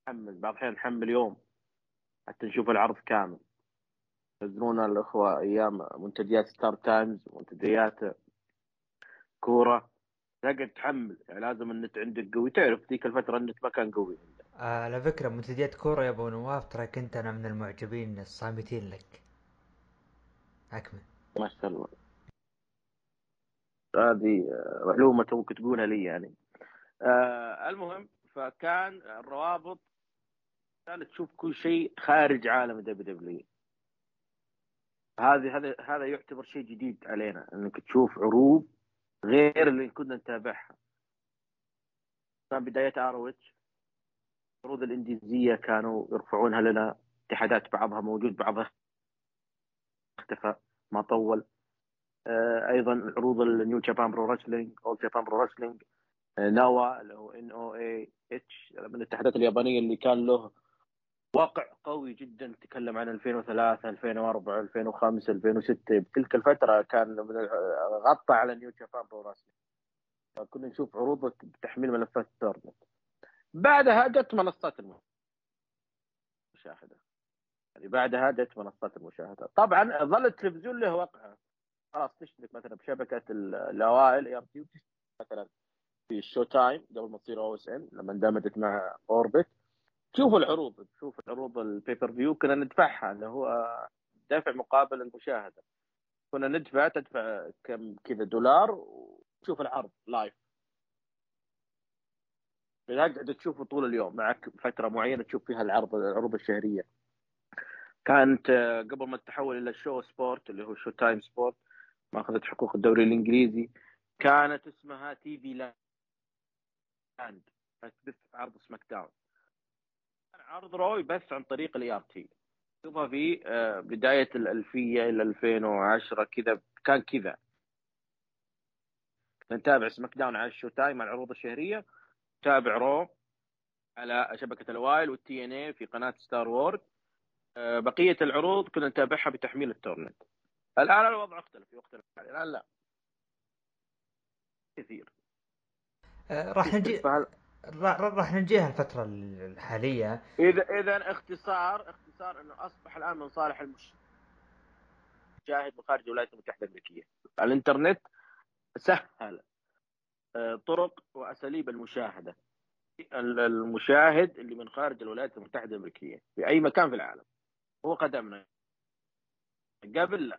[SPEAKER 3] نحمل بعض الأحيان نحمل يوم حتى نشوف العرض كامل. ينزلون الأخوة أيام منتديات ستار تايمز منتديات كورة. تقعد تحمل يعني لازم النت عندك قوي. تعرف ذيك الفترة النت ما كان قوي
[SPEAKER 1] آه على فكرة منتديات كورة يا أبو نواف ترى كنت أنا من المعجبين الصامتين لك. أكمل.
[SPEAKER 3] ما شاء الله. هذه معلومة توك تقولها لي يعني. آه المهم فكان الروابط كانت تشوف كل شيء خارج عالم WWE هذه هذا هذا يعتبر شيء جديد علينا إنك تشوف عروض غير اللي كنا نتابعها. كان بداية ROH العروض الإنديزية كانوا يرفعونها لنا اتحادات بعضها موجود بعضها اختفى ما طول. آه، أيضا عروض ال New Japan Pro Wrestling All Japan Pro Wrestling NOAH اللي هو ان أو اي اتش من الاتحادات اليابانية اللي كان له واقع قوي جدا تكلم عن 2003 2004 2005 2006 بتلك الفترة كان غطى على New Japan Pro كنا نشوف عروض بتحميل ملفات torrent بعدها جت منصات المشاهدة. يعني بعدها جت منصات المشاهدة. طبعا ظل التلفزيون له وقعة. خلاص تشترك مثلا بشبكة الأوائل ART مثلا. في ال Showtime قبل ما تصير OSN لما اندمجت مع Orbit تشوف العروض تشوف العروض ال pay-per-view كنا ندفعها اللي هو دفع مقابل المشاهدة. كنا ندفع تدفع كم كذا دولار وتشوف العرض live تقعد تشوفه طول اليوم معك فترة معينة تشوف فيها العرض العروض الشهرية. كانت قبل ما تتحول إلى Show Sports اللي هو Showtime Sports ما اخذت حقوق الدوري الإنجليزي كانت اسمها TV Land تبث عرض SmackDown عرض رو يبث عن طريق ال ART شوفها في آه، بداية الالفيه إلى 2010 كذا كان كذا. نتابع SmackDown على ال Showtime على العروض الشهرية. تابع Raw على شبكة الوايل وال TNA في قناة Star World آه، بقية العروض كنا نتابعها بتحميل ال torrent. الآن الوضع اختلف يختلف. الآن لا. كثير.
[SPEAKER 1] راح نجي راح نجيها الفترة الحالية.
[SPEAKER 3] إذا إذا اختصار اختصار إنه أصبح الآن من صالح المشاهد من خارج الولايات المتحدة الأمريكية. الإنترنت سهل آه، طرق وأساليب المشاهدة. المشاهد اللي من خارج الولايات المتحدة الأمريكية في أي مكان في العالم هو قدمنا. قبل لا.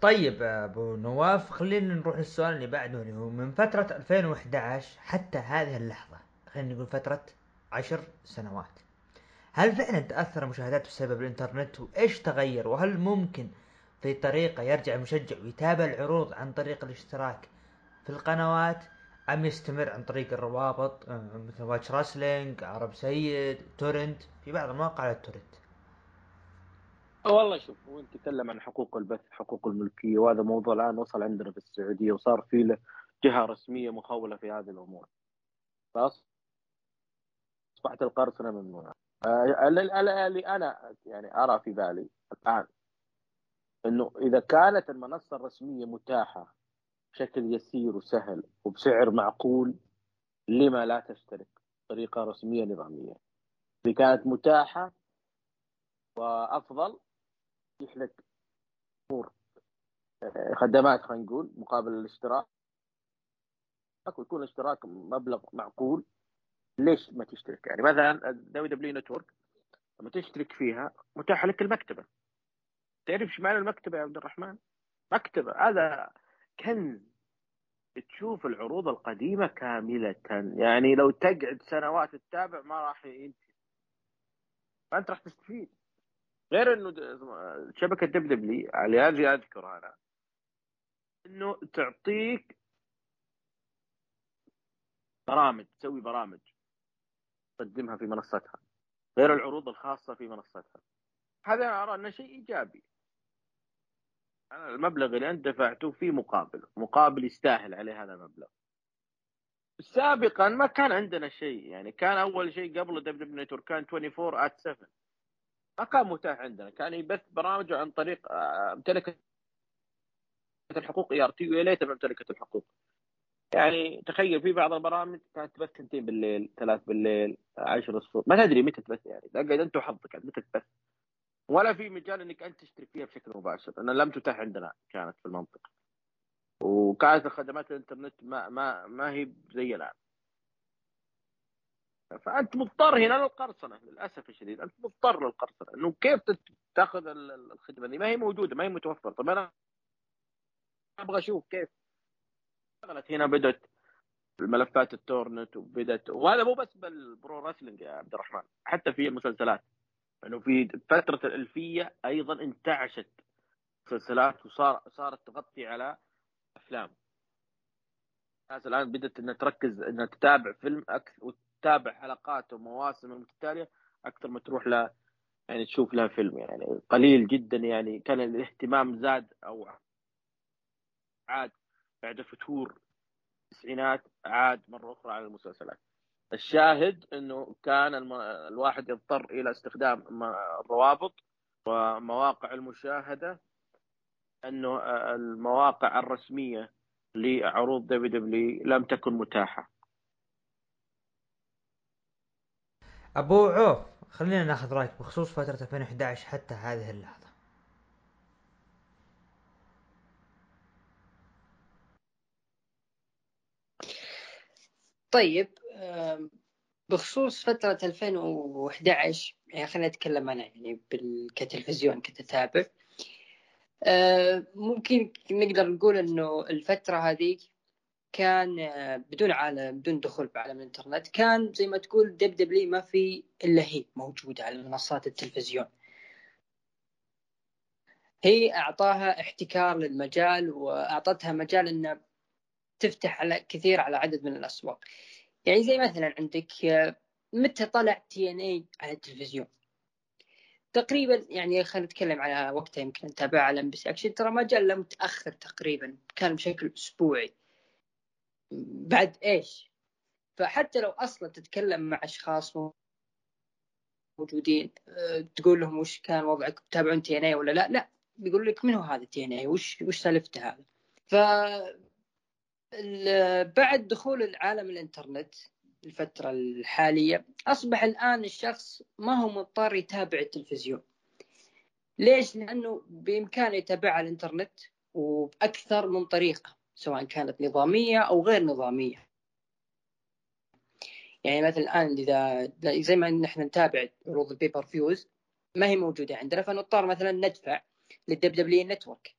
[SPEAKER 1] طيب أبو نواف خلينا نروح للسؤال اللي بعده اللي هو من فترة 2011 حتى هذه اللحظة خلينا نقول فترة عشر سنوات هل فعلا تأثر المشاهدات بسبب الإنترنت؟ وإيش تغير؟ وهل ممكن في طريقة يرجع المشجع ويتابع العروض عن طريق الاشتراك في القنوات أم يستمر عن طريق الروابط مثل Watch Wrestling عرب سيد torrent في بعض المواقع على ال torrent؟
[SPEAKER 3] والله شوف هو تكلم عن حقوق البث حقوق الملكية وهذا موضوع الآن وصل عندنا في السعودية وصار في له جهة رسمية مخولة في هذه الأمور. خلاص؟ أصبحت القرصنه ممنوعه آه، اللي أنا يعني أرى في بالي الآن إنه إذا كانت المنصة الرسمية متاحة بشكل يسير وسهل وبسعر معقول لما لا تشترك بطريقه رسمية نظامية؟ إذا كانت متاحة وأفضل يتيح لك امور آه، خدمات خلينا نقول مقابل الاشتراك. ويكون الاشتراك مبلغ معقول. ليش ما تشترك؟ يعني مثلا WWE Network لما تشترك فيها متاح لك المكتبة. تعرف إيش معنى المكتبة يا عبد الرحمن؟ مكتبة هذا كنز. تشوف العروض القديمة كاملة. يعني لو تقعد سنوات تتابع ما راح ينتهي. فأنت راح تستفيد. غير إنه شبكة دب دبلي على هذه أذكر أنا إنه تعطيك برامج تسوي برامج تقدمها في منصتها غير العروض الخاصة في منصتها. هذا أرى إنه شيء إيجابي. أنا المبلغ اللي أنت دفعته فيه مقابل مقابل يستاهل عليه هذا المبلغ. سابقا ما كان عندنا شيء يعني كان أول شيء قبل WWE Network كان 24 at 7 ما كان متاح عندنا. كان يبث برامجه عن طريق آه، ممتلكة الحقوق ART ويا ليت ممتلكة الحقوق. يعني تخيل في بعض البرامج كانت تبث ثنتين بالليل ثلاث بالليل 10 الصبح. ما تدري متى تبث يعني. تقعد أنت وحظك متى تبث. ولا في مجال إنك أنت تشترك فيها بشكل مباشر. لأن لم تتاح عندنا كانت في المنطقة. وكانت الخدمات الإنترنت ما ما ما هي زي الآن. فأنت مضطر هنا للقرصنة للأسف الشديد أنت مضطر للقرصنة. إنه كيف تأخذ الخدمة دي؟ ما هي موجودة ما هي متوفرة. طب أنا أبغى أشوف كيف اشتغلت هنا بدأت الملفات ال torrent وبدأت وهذا مو بس بال pro wrestling يا عبد الرحمن حتى في المسلسلات. إنه في فترة الألفية أيضا انتعشت مسلسلات وصار صارت تغطي على أفلام. الناس الآن بدأت إنها تركز إنها تتابع فيلم أكثر تتابع حلقات ومواسم المتتالية أكثر ما تروح ل يعني تشوف لها فيلم يعني قليل جدا يعني كان الاهتمام زاد أو عاد بعد فتور التسعينات عاد مرة أخرى على المسلسلات. الشاهد إنه كان الم... الواحد يضطر إلى استخدام الروابط ومواقع المشاهدة إنه المواقع الرسمية لعروض WWE لم تكن متاحة.
[SPEAKER 1] أبو عوف خلينا ناخذ رأيك بخصوص فترة 2011 حتى هذه اللحظة.
[SPEAKER 2] طيب بخصوص فترة 2011 يعني خلينا نتكلم أنا يعني كتلفزيون كتتابع. ممكن نقدر نقول إنه الفترة هذه كان بدون عالم بدون دخول بعالم الإنترنت كان زي ما تقول دب دبلي ما في إلا هي موجودة على منصات التلفزيون. هي أعطاها احتكار للمجال وأعطتها مجال انها تفتح على كثير على عدد من الأسواق. يعني زي مثلا عندك متى طلع TNA على التلفزيون؟ تقريبا يعني خلينا نتكلم على وقتها يمكن نتابع على MBC Action ترى ما جاء إلا متأخر تقريبا كان بشكل أسبوعي. بعد إيش؟ فحتى لو أصلا تتكلم مع أشخاص موجودين أه، تقول لهم وش كان وضعك تتابعون TNA ولا لا؟ لا. بيقول لك من هو هذا TNA وش وش سالفته هذا؟ ف بعد دخول العالم الإنترنت الفترة الحالية أصبح الآن الشخص ما هو مضطر يتابع التلفزيون. ليش؟ لأنه بإمكانه يتابع على الإنترنت وبأكثر من طريقة. سواء كانت نظامية أو غير نظامية. يعني مثلا الآن إذا زي ما نحن نتابع عروض ال pay-per-views ما هي موجودة عندنا فنضطر مثلا ندفع لل WWE Network.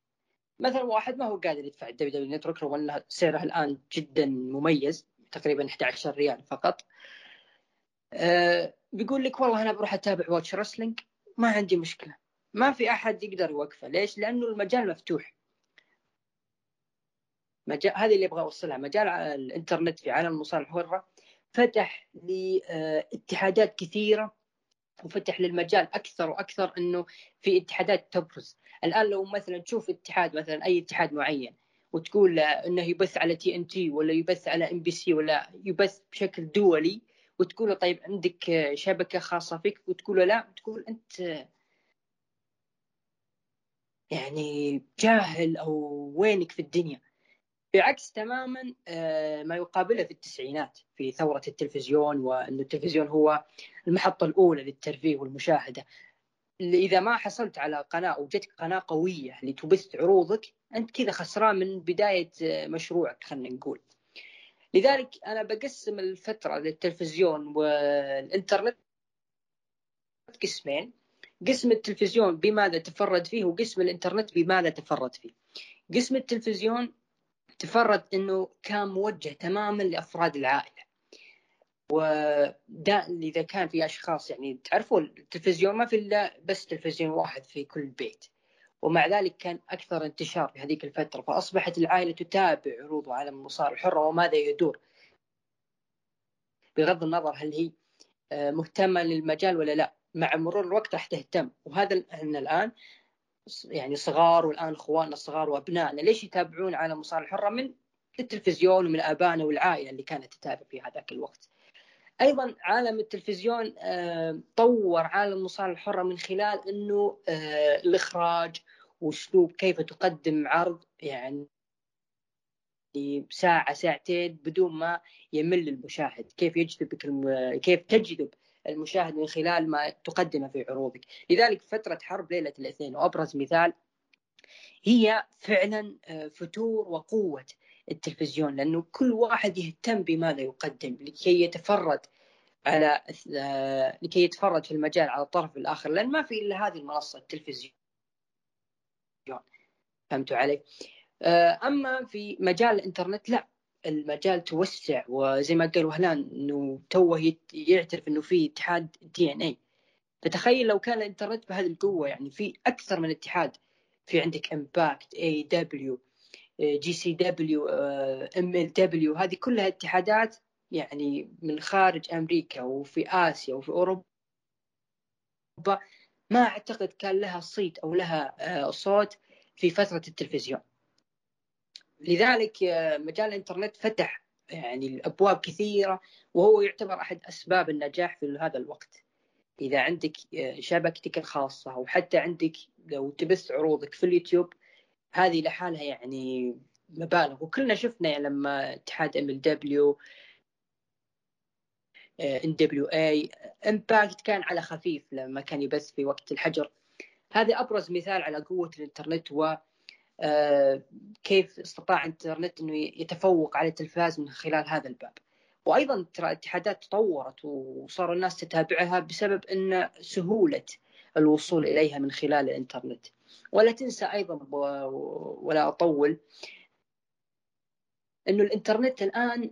[SPEAKER 2] مثلا واحد ما هو قادر يدفع ال WWE Network رغم أن سعره الآن جدا مميز تقريبا 11 ريال فقط. أه بيقول لك والله أنا بروح أتابع Watch Wrestling ما عندي مشكلة. ما في أحد يقدر يوقفه. ليش؟ لأنه المجال مفتوح. مجال هذه اللي أبغى أوصلها. مجال الإنترنت في عالم المصارعة الحره فتح لاتحادات كثيرة وفتح للمجال أكثر وأكثر إنه في اتحادات تبرز. الآن لو مثلا تشوف اتحاد مثلا أي اتحاد معين وتقول إنه يبث على TNT ولا يبث على MBC ولا يبث بشكل دولي وتقول له طيب عندك شبكة خاصة فيك؟ وتقول له لا. تقول أنت يعني جاهل أو وينك في الدنيا؟ بعكس تماما آه، ما يقابله في التسعينات في ثورة التلفزيون وأن التلفزيون هو المحطة الأولى للترفيه والمشاهدة. إذا ما حصلت على قناة وجدك قناة قوية لتبث عروضك أنت كذا خسران من بداية مشروعك خلينا نقول. لذلك أنا بقسم الفترة للتلفزيون والإنترنت قسمين. قسم التلفزيون بماذا تفرد فيه وقسم الإنترنت بماذا تفرد فيه. قسم التلفزيون تفرد إنه كان موجه تماما لأفراد العائلة. ودا إذا كان في أشخاص يعني تعرفوا التلفزيون ما في إلا بس تلفزيون واحد في كل بيت. ومع ذلك كان أكثر انتشار في هذيك الفترة. فأصبحت العائلة تتابع عروض عالم المصارعه الحره وماذا يدور. بغض النظر هل هي آه، مهتمة للمجال ولا لا. مع مرور الوقت راح تهتم. وهذا إحنا الآن يعني صغار والآن إخواننا الصغار وأبنائنا ليش يتابعون عالم المصارعه الحرة من التلفزيون ومن ابائنا والعائلة اللي كانت تتابع في هذاك الوقت. أيضا عالم التلفزيون آه، طور عالم المصارعه الحرة من خلال إنه آه، الإخراج وأسلوب كيف تقدم عرض يعني ساعة ساعتين بدون ما يمل المشاهد كيف يجذبك الم... كيف تجذب المشاهد من خلال ما تقدمه في عروضك لذلك فترة حرب ليلة الاثنين وأبرز مثال هي فعلا آه، فتور وقوة التلفزيون لأنه كل واحد يهتم بماذا يقدم لكي يتفرد على لكي يتفرد في المجال على الطرف الآخر لأن ما في إلا هذه المنصة التلفزيون. فهمتوا علي؟ آه، أما في مجال الإنترنت لا. المجال توسع وزي ما قال وهلان إنه توه يعترف إنه في اتحاد TNA فتخيل لو كان الإنترنت بهذه القوة يعني في أكثر من اتحاد. في عندك امباكت اي دبليو جي سي دبليو ام ال دبليو هذه كلها اتحادات يعني من خارج أمريكا وفي آسيا وفي أوروبا. ما أعتقد كان لها صيت أو لها آه، صوت في فترة التلفزيون. لذلك مجال الإنترنت فتح يعني الأبواب كثيرة وهو يعتبر أحد أسباب النجاح في هذا الوقت. إذا عندك شبكتك الخاصة أو حتى عندك لو تبث عروضك في اليوتيوب هذه لحالها يعني مبالغ. وكلنا شفنا لما اتحاد ام ال دبليو ان دبليو اي امباكت كان على خفيف لما كان يبث في وقت الحجر. هذا أبرز مثال على قوة الإنترنت و كيف استطاع الإنترنت إنه يتفوق على التلفاز من خلال هذا الباب. وأيضا ترى الاتحادات تطورت وصاروا الناس تتابعها بسبب إن سهولة الوصول إليها من خلال الإنترنت. ولا تنسى أيضا ولا أطول إنه الإنترنت الآن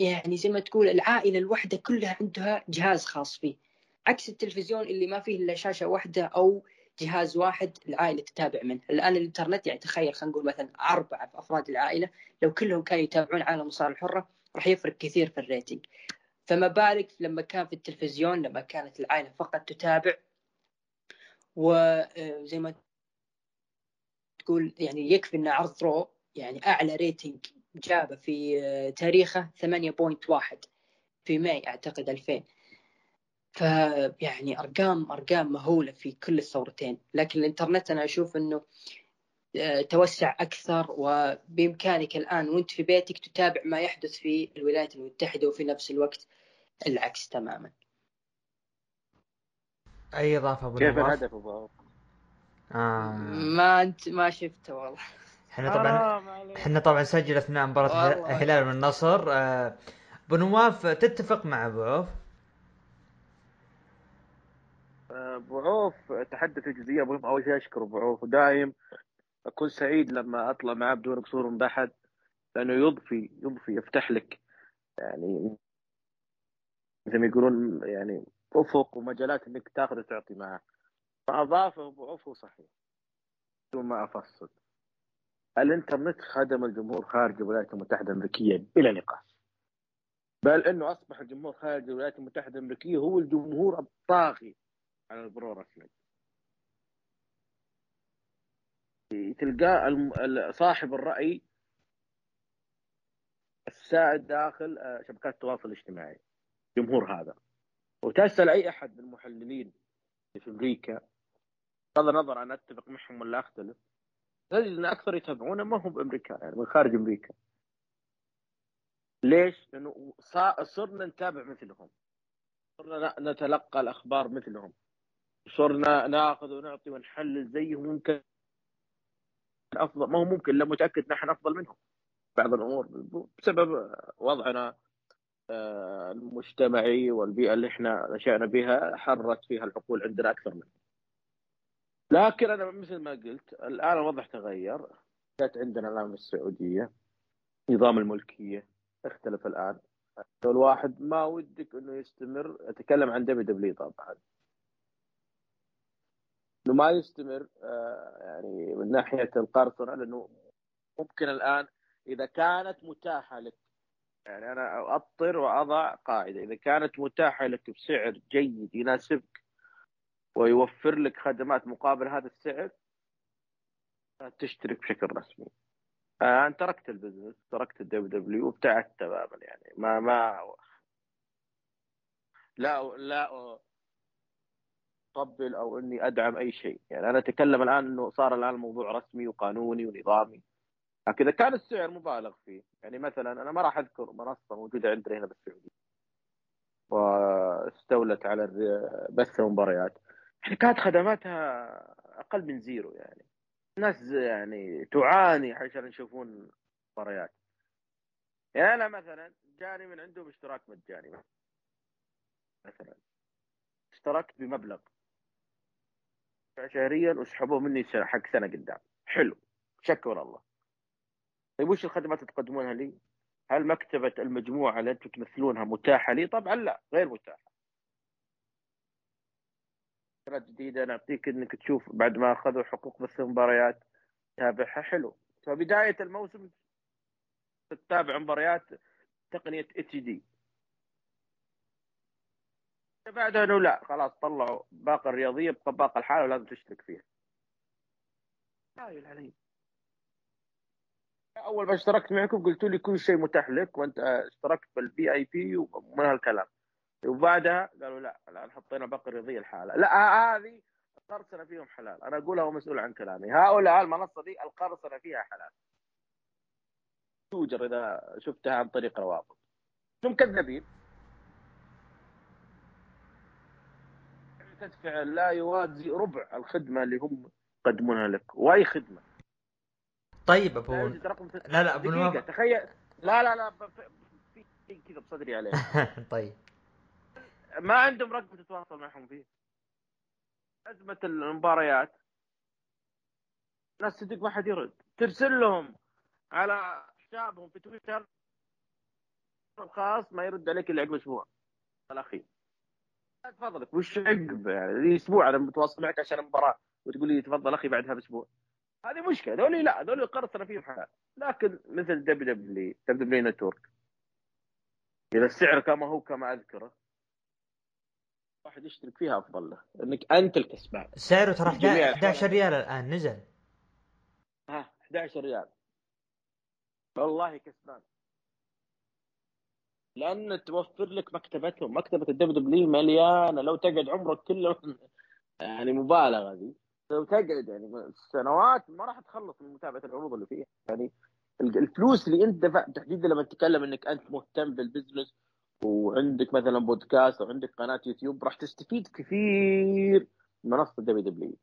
[SPEAKER 2] يعني زي ما تقول العائلة الواحده كلها عندها جهاز خاص فيه. عكس التلفزيون اللي ما فيه إلا شاشة واحدة أو جهاز واحد العائلة تتابع منه، الآن الإنترنت يعني تخيل خلينا نقول مثلا أربعة أفراد العائلة لو كلهم كانوا يتابعون عالم المصارعه الحرة راح يفرق كثير في ال rating. فما بالك لما كان في التلفزيون لما كانت العائلة فقط تتابع وزي ما تقول يعني يكفي ان عرض Raw يعني أعلى rating جابه في تاريخه 8.1 في ماي أعتقد 2000 فيعني أرقام أرقام مهولة في كل الثورتين. لكن الإنترنت أنا أشوف إنه آه، توسع أكثر وبإمكانك الآن وأنت في بيتك تتابع ما يحدث في الولايات المتحدة وفي نفس الوقت العكس تماما.
[SPEAKER 1] أي إضافة أبو
[SPEAKER 3] كيف الهدف أبو
[SPEAKER 1] آه.
[SPEAKER 2] ما أنت ما شفته والله.
[SPEAKER 1] إحنا طبعا إحنا طبعا سجل اثناء مباراة الهلال والنصر. آه، أبو نواف تتفق مع أبو عوف؟
[SPEAKER 3] ابو عوف تحدث في جزئية مهمة. أول شيء أشكر ابو عوف ودايم أكون سعيد لما أطلع معاه بدون قصور من أحد لأنه يضفي يضفي يفتح لك يعني مثل ما يقولون يعني أفق ومجالات إنك تاخذ وتعطي معه. فأضافه ابو عوف صحيح. بدون ما افصل الانترنت خدم الجمهور خارج الولايات المتحدة الأمريكية؟ بلا نقاش. بل إنه أصبح الجمهور خارج الولايات المتحدة الأمريكية هو الجمهور الطاغي. على البرو رسمي. تلقاه صاحب الرأي السائد داخل آه، شبكات التواصل الاجتماعي الجمهور هذا. وتسال اي أحد من المحللين في أمريكا. بغض النظر أنا أتفق معهم ولا أختلف. تجد إن أكثر يتابعونه ما هم بأمريكا يعني من خارج أمريكا. ليش؟ لأنه صرنا نتابع مثلهم. صرنا نتلقى الأخبار مثلهم. صرنا ناخذ ونعطي ونحلل زيهم ممكن أفضل. ما هو ممكن الا متاكد نحن أفضل منهم. بعض الأمور بسبب وضعنا آه، المجتمعي والبيئة اللي إحنا نشأنا بها حرت فيها العقول عندنا أكثر منه. لكن أنا مثل ما قلت الآن الوضع تغير. جت عندنا الان في السعودية نظام الملكية اختلف الآن. الواحد ما ودك إنه يستمر. أتكلم عن دبليو دبليو طبعا. إنه ما يستمر آه، يعني من ناحية القرصنة لأنه ممكن الآن إذا كانت متاحة لك يعني أنا اضطر وأضع قاعدة إذا كانت متاحة لك بسعر جيد يناسبك ويوفر لك خدمات مقابل هذا السعر تشترك بشكل رسمي. أنا تركت ال business تركت ال WWE وابتعدت تماما يعني ما ما لا لا اطبل أو إني أدعم أي شيء. يعني أنا أتكلم الآن إنه صار الآن الموضوع رسمي وقانوني ونظامي. لكن إذا كان السعر مبالغ فيه يعني مثلا أنا ما راح أذكر منصة موجودة عندنا هنا بالسعودية. واستولت على بث المباريات. يعني كانت خدماتها أقل من زيرو يعني. الناس يعني تعاني عشان يشوفون مباريات. يعني أنا مثلا جاني من عندهم اشتراك مجاني. مثلا اشتركت بمبلغ شهريا وسحبوه مني حق سنة قدام حلو شكر الله طيب وش الخدمات اللي تقدمونها لي؟ هل مكتبة المجموعة اللي أنتم تمثلونها متاحة لي؟ طبعا لا غير متاحة. فكرة جديدة نعطيك إنك تشوف بعد ما أخذوا حقوق بث المباريات تابعها حلو فبداية الموسم تتابع مباريات تقنية إتش دي بعدها انه لا خلاص طلعوا باقة الرياضية بقى باقة الحالة ولازم تشترك فيها. هايل علي. أول ما اشتركت معكم قلتوا لي كل شيء متاح لك وأنت اشتركت بالبي اي بي ومن هالكلام. وبعدها قالوا لا الآن حطينا باقي رياضيه الحالة. لا هذه القرصنه فيهم حلال. أنا اقولها ومسؤول عن كلامي. هؤلاء المنصة دي القرصنة فيها حلال. توجر إذا شفتها عن طريق روابط. أنتم كذابين تدفع لا يوازي ربع الخدمة اللي هم يقدمونها لك. واي خدمة.
[SPEAKER 1] طيب ابو لا لا أبو
[SPEAKER 3] دقيقة تخيل. لا لا لا في كذا بصدري عليه.
[SPEAKER 1] طيب.
[SPEAKER 3] ما عندهم رقم تتواصل معهم فيه. أزمة المباريات. ناس صدق ما حد يرد. ترسل لهم على حسابهم في تويتر الخاص ما يرد عليك إلا عقب أسبوع. الاخير تفضلك وش عقب؟ يعني أسبوع أنا متواصل معك عشان المباراة وتقول لي تفضل أخي بعدها بأسبوع. هذه مشكلة ذولي لا ذولي القرصنه فيهم حلال لكن مثل دبليو دبليو دبليو نتورك. إذا السعر كما هو كما أذكره واحد يشترك فيها أفضل له انك أنت الكسبان.
[SPEAKER 1] سعره ترى
[SPEAKER 3] جميع
[SPEAKER 1] 11 ريال الآن نزل.
[SPEAKER 3] ها 11 ريال. والله كسبان. لأن توفر لك مكتبتهم مكتبة ال WWE مليانة. لو تقعد عمرك كله يعني مبالغة دي. لو تقعد يعني سنوات ما راح تخلص من متابعة العروض اللي فيها. يعني الفلوس اللي أنت دفعت تحديدا لما تتكلم إنك أنت مهتم بال business وعندك مثلا بودكاست أو عندك قناة يوتيوب راح تستفيد كثير من منصة WWE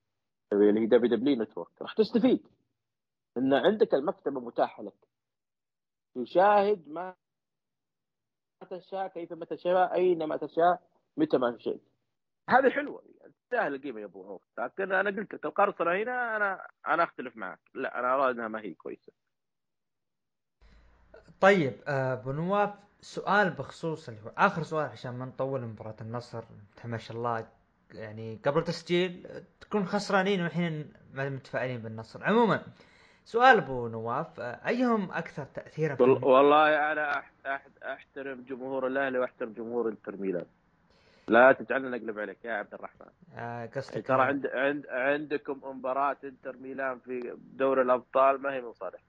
[SPEAKER 3] اللي هي WWE Network. راح تستفيد. إن عندك المكتبة متاحة لك. تشاهد ما تشاء كيفما تشاء اينما تشاء متى ما شئت. هذه حلوة. تستاهل القيمه يا أبو عوف. لكن أنا قلت لك القرصنة هنا أنا أنا أختلف معك. لا أنا ارى أنها ما هي كويسة.
[SPEAKER 1] طيب آه، أبو نواف سؤال بخصوص اللي هو آخر سؤال عشان ما نطول مباراة النصر. ما شاء الله يعني قبل تسجيل تكون خسرانين والحين متفائلين بالنصر. عموما سؤال أبو نواف أيهم أكثر تاثيرا
[SPEAKER 3] في والله أنا أحترم جمهور الأهلي وأحترم جمهور إنتر ميلان. لا تجعلنا نقلب عليك يا عبد الرحمن.
[SPEAKER 1] آه قصدك
[SPEAKER 3] ترى عند عند عندكم مباراة إنتر ميلان في دوري الأبطال ما هي من صالحكم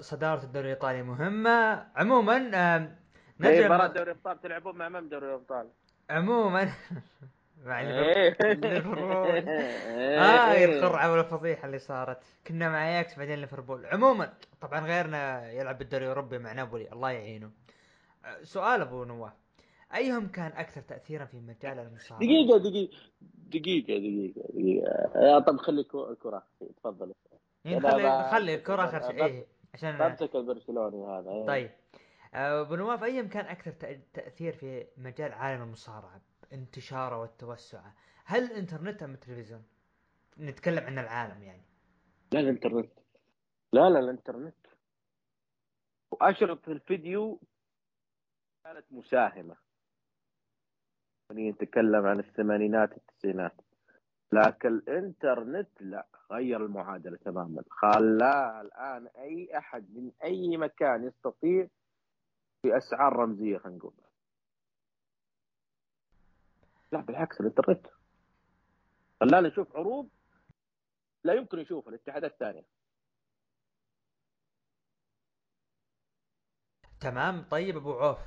[SPEAKER 1] صدارة الدوري الإيطالي مهمة. عموما
[SPEAKER 3] نجم مباراة دوري الأبطال تلعبون مع من دوري الأبطال؟
[SPEAKER 1] عموما مع
[SPEAKER 3] إيه.
[SPEAKER 1] ليفربول. آه القرعة والفضيحة اللي صارت. كنا مع إياكس بعدين ليفربول. عموما طبعا غيرنا يلعب بالدوري الأوروبي مع نابولي. الله يعينه. سؤال أبو نواف. أيهم كان أكثر تاثيرا في مجال المصارعة؟
[SPEAKER 3] دقيقة دقيقة دقيقة دقيقة دقيقة. طب خلي كرة تفضل.
[SPEAKER 1] يعني خلي خلي الكرة اخر شيء إيه؟ عشان
[SPEAKER 3] بمسك البرشلوني هذا
[SPEAKER 1] إيه. طيب. أبو نواف أيهم كان أكثر تأثير في مجال عالم المصارعة؟ انتشاره والتوسعه. هل الانترنت أم التلفزيون؟ نتكلم عن العالم يعني.
[SPEAKER 3] لا الانترنت. لا لا الانترنت. واشرطه الفيديو كانت مساهمة. نتكلم عن الثمانينات التسعينات. لكن الانترنت لا غير المعادلة تماما. خلاها الآن أي أحد من أي مكان يستطيع باسعار رمزية خلينا نقول. لا بالعكس الانترنت خلانا نشوف عروض لا يمكن نشوفها الاتحادات الثانية.
[SPEAKER 1] تمام. طيب أبو عوف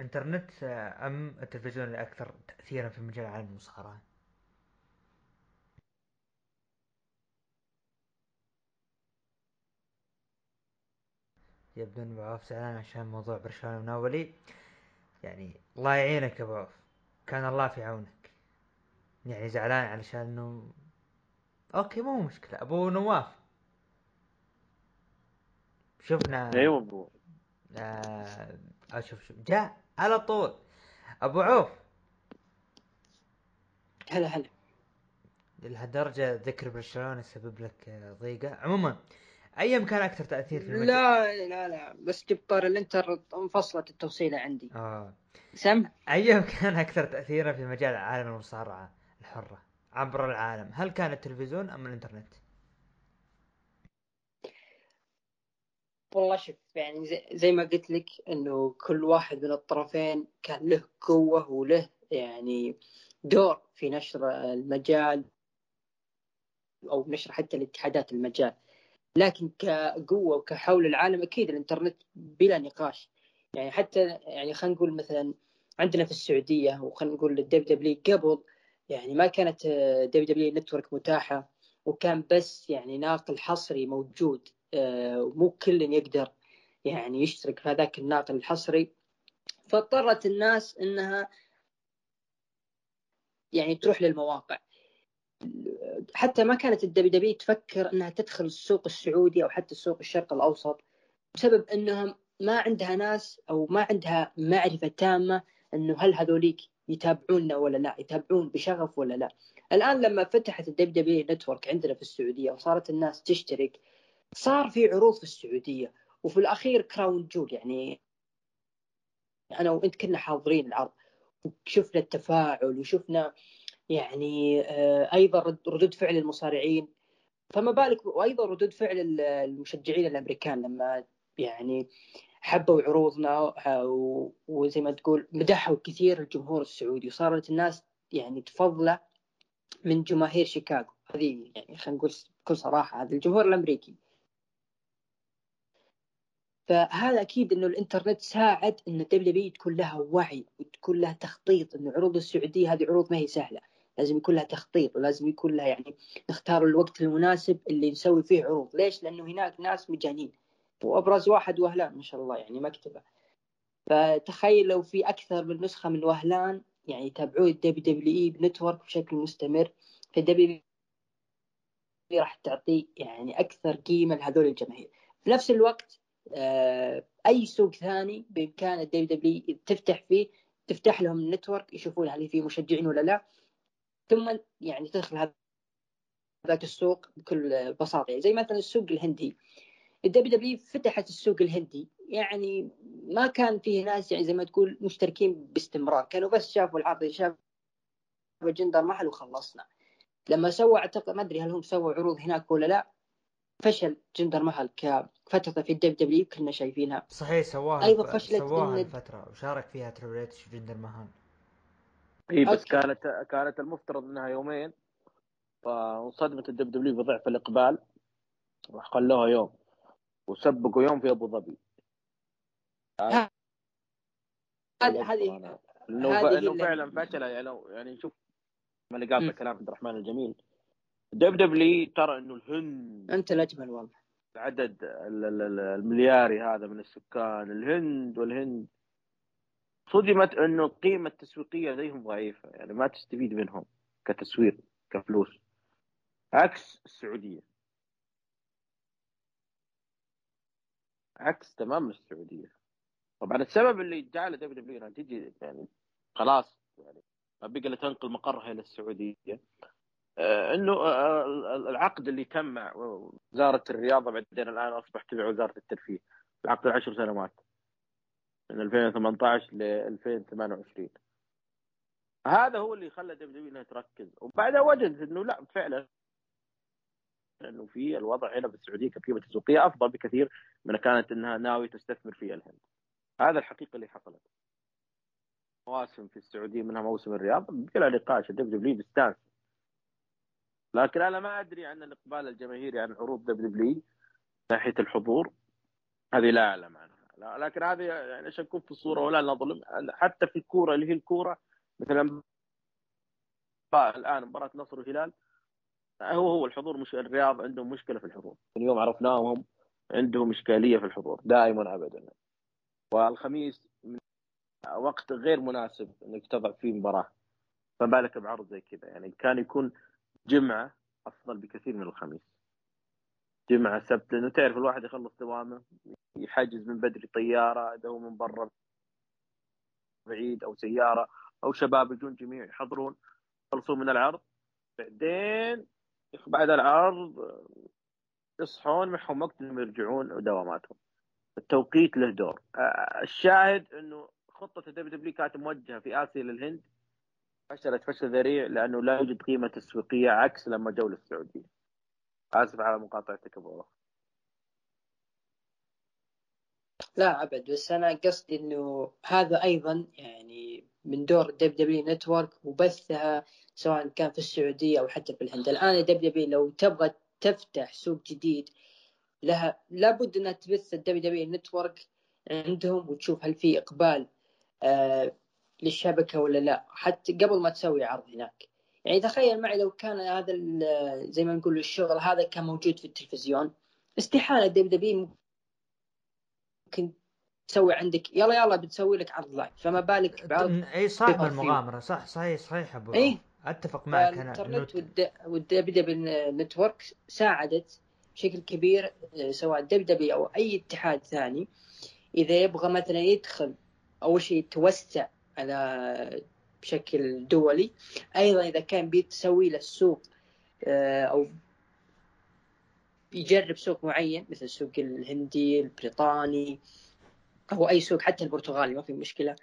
[SPEAKER 1] إنترنت أم التلفزيون الاكثر تاثيرا في مجال عالم المصارعه يبدو أن أبو عوف زعلان عشان موضوع برشلونة وناولي. يعني الله يعينك يا أبو عوف. كان الله في عونك. يعني زعلان علشان إنه أوكي مو مشكلة. أبو نواف. شفنا
[SPEAKER 3] أيوه أبو.
[SPEAKER 1] آه أشوف شوف جاء على طول. أبو عوف.
[SPEAKER 2] هلا هلا.
[SPEAKER 1] لهالدرجة ذكر برشلونة سبب لك ضيقة. عموما أيام كان أكثر تأثير في
[SPEAKER 2] المجال لا لا لا. بس جبار الإنتر انفصلت التوصيلة عندي.
[SPEAKER 1] آه.
[SPEAKER 2] سم.
[SPEAKER 1] أيام كان أكثر تاثيرا في مجال عالم المصارعة الحرة عبر العالم. هل كان التلفزيون أم الإنترنت؟
[SPEAKER 2] والله شوف يعني زي, زي ما قلت لك إنه كل واحد من الطرفين كان له قوة وله يعني دور في نشر المجال أو نشر حتى الاتحادات المجال. لكن كقوة وكحول العالم أكيد الإنترنت بلا نقاش. يعني حتى يعني خلينا نقول مثلا عندنا في السعودية وخلينا نقول الدب دبليو قبل يعني ما كانت دب دبليو نتورك متاحة وكان بس يعني ناقل حصري موجود آه، مو كل يقدر يعني يشترك في هذاك الناقل الحصري. فاضطرت الناس إنها يعني تروح للمواقع. حتى ما كانت ال WWE تفكر إنها تدخل السوق السعودي أو حتى السوق الشرق الأوسط بسبب إنهم ما عندها ناس أو ما عندها معرفة تامة إنه هل هذوليك يتابعوننا ولا لا يتابعون بشغف ولا لا. الآن لما فتحت ال WWE Network عندنا في السعودية وصارت الناس تشترك صار في عروض في السعودية وفي الأخير Crown Jewel. يعني أنا وأنت كنا حاضرين العرض وشفنا التفاعل وشفنا يعني آه، أيضا ردود فعل المصارعين. فما بالك وأيضا ردود فعل المشجعين الأمريكان لما يعني حبوا عروضنا وزي ما تقول مدحوا كثير الجمهور السعودي وصارت الناس يعني تفضله من جماهير شيكاغو. هذه يعني خلينا نقول بكل صراحة هذا الجمهور الأمريكي. فهذا أكيد إنه الإنترنت ساعد إن الدبليو بي تكون لها وعي وتكون لها تخطيط إنه عروض السعودية هذه عروض ما هي سهلة. لازم يكون لها تخطيط ولازم يكون لها يعني نختار الوقت المناسب اللي نسوي فيه عروض. ليش؟ لأنه هناك ناس مجانين. وأبرز واحد وهلان ما شاء الله يعني مكتبة. فتخيل لو في أكثر من نسخة من وهلان يعني يتابعون الدبليو دبليو إي بنتورك بشكل مستمر. فالدبليو راح تعطي يعني أكثر قيمة لهذول الجماهير. في نفس الوقت آه، أي سوق ثاني بإمكان ال WWE تفتح فيه تفتح لهم ال Network يشوفون هل في مشجعين ولا لا. ثم يعني تدخل هذا السوق بكل بساطة. يعني زي مثلا السوق الهندي. ال WWE فتحت السوق الهندي. يعني ما كان فيه ناس يعني زي ما تقول مشتركين باستمرار. كانوا بس شافوا العرض شافوا جندر محل وخلصنا لما سووا أعتقد ما أدري هل هم سووا عروض هناك ولا لا فشل جندر محل كفتره في الدب دبليو كلنا شايفينها.
[SPEAKER 1] صحيح سواها أيضا فشلت سواها إن... فتره وشارك فيها تريبل جندر محل
[SPEAKER 3] إي بس أوكي. كانت كانت المفترض إنها يومين فانصدمت الدب دبليو بضعف الإقبال وخلوها يوم. وسبقوا يوم في أبو ظبي.
[SPEAKER 2] هذه هذه
[SPEAKER 3] انه فعلا فشل يعني يعني شوف ما اللي قال كلام عبد الرحمن الجميل. دب دبلي ترى إنه الهند
[SPEAKER 2] أنت الأجمل والله.
[SPEAKER 3] العدد الملياري هذا من السكان الهند والهند. صدمت إنه القيمة التسويقية لديهم ضعيفة يعني ما تستفيد منهم كتسويق كفلوس. عكس السعودية. عكس تماما السعودية. طبعا السبب اللي جعل WWE تجي يعني خلاص يعني ما بقى الا تنقل مقرها إلى السعودية. آه، إنه آه، آه، العقد اللي تم مع وزارة الرياضة بعدين الآن أصبح تبع وزارة الترفيه. العقد العشر سنوات. من 2018 ل 2028 هذا هو اللي خلى WWE إنها تركز. وبعدها وجدت إنه لا فعلا انه في الوضع هنا في السعودية كقيمة تسويقيه أفضل بكثير من كانت إنها ناوي تستثمر في الهند. هذا الحقيقة اللي حصلت. مواسم في السعودية منها موسم الرياض. بلا نقاش. ال WWE بيستانس لكن أنا ما أدري عن الإقبال الجماهيري عن عروض WWE ناحية الحضور. هذه لا أعلم عنها. لا لكن هذه يعني عشان في الصورة ولا نظلم حتى في الكورة اللي هي الكورة مثلا الآن مباراة نصر والهلال هو هو الحضور مش الرياض عندهم مشكلة في الحضور. اليوم عرفناهم عندهم إشكالية في الحضور دائما ابدا. والخميس وقت غير مناسب إنك تضع فيه مباراة. فما بالك بعرض زي كذا؟ يعني كان يكون جمعة أفضل بكثير من الخميس. جمعة سبت لأنه تعرف الواحد يخلص دوامه يحجز من بدري طيارة إذا من برا بعيد أو سيارة أو شباب يجون جميع يحضرون يخلصون من العرض. بعدين بعد العرض يصحون معهم وقت إنهم يرجعون دواماتهم التوقيت له دور. الشاهد إنه خطة ال WWE كانت موجهة في آسيا للهند. فشلت فشل ذريع لأنه لا يوجد قيمة تسويقية عكس لما جو للسعودية. آسف على مقاطعتك أبو
[SPEAKER 2] لا أبد بس أنا قصدي إنه هذا أيضا يعني من دور ال WWE Network وبثها سواء كان في السعودية أو حتى في الهند. الآن ال WWE لو تبغى تفتح سوق جديد لها لابد إنها تبث ال WWE Network عندهم وتشوف هل في إقبال آه للشبكة ولا لا. حتى قبل ما تسوي عرض هناك. يعني تخيل معي لو كان هذا زي ما نقول الشغل هذا كان موجود في التلفزيون. استحالة WWE ممكن تسوي عندك يلا يلا بتسوي لك عرض live فما بالك بعرض
[SPEAKER 1] إي صعب المغامرة صح صحيح صحيح أبو إي. أتفق معك أنا.
[SPEAKER 2] الانترنت وال WWE Network ساعدت بشكل كبير آه، سواء WWE أو أي اتحاد ثاني إذا يبغى مثلا يدخل أول شيء يتوسع على بشكل دولي أيضا إذا كان بيتسوي له السوق آه، أو يجرب سوق معين مثل السوق الهندي البريطاني أو أي سوق حتى البرتغالي ما في مشكلة.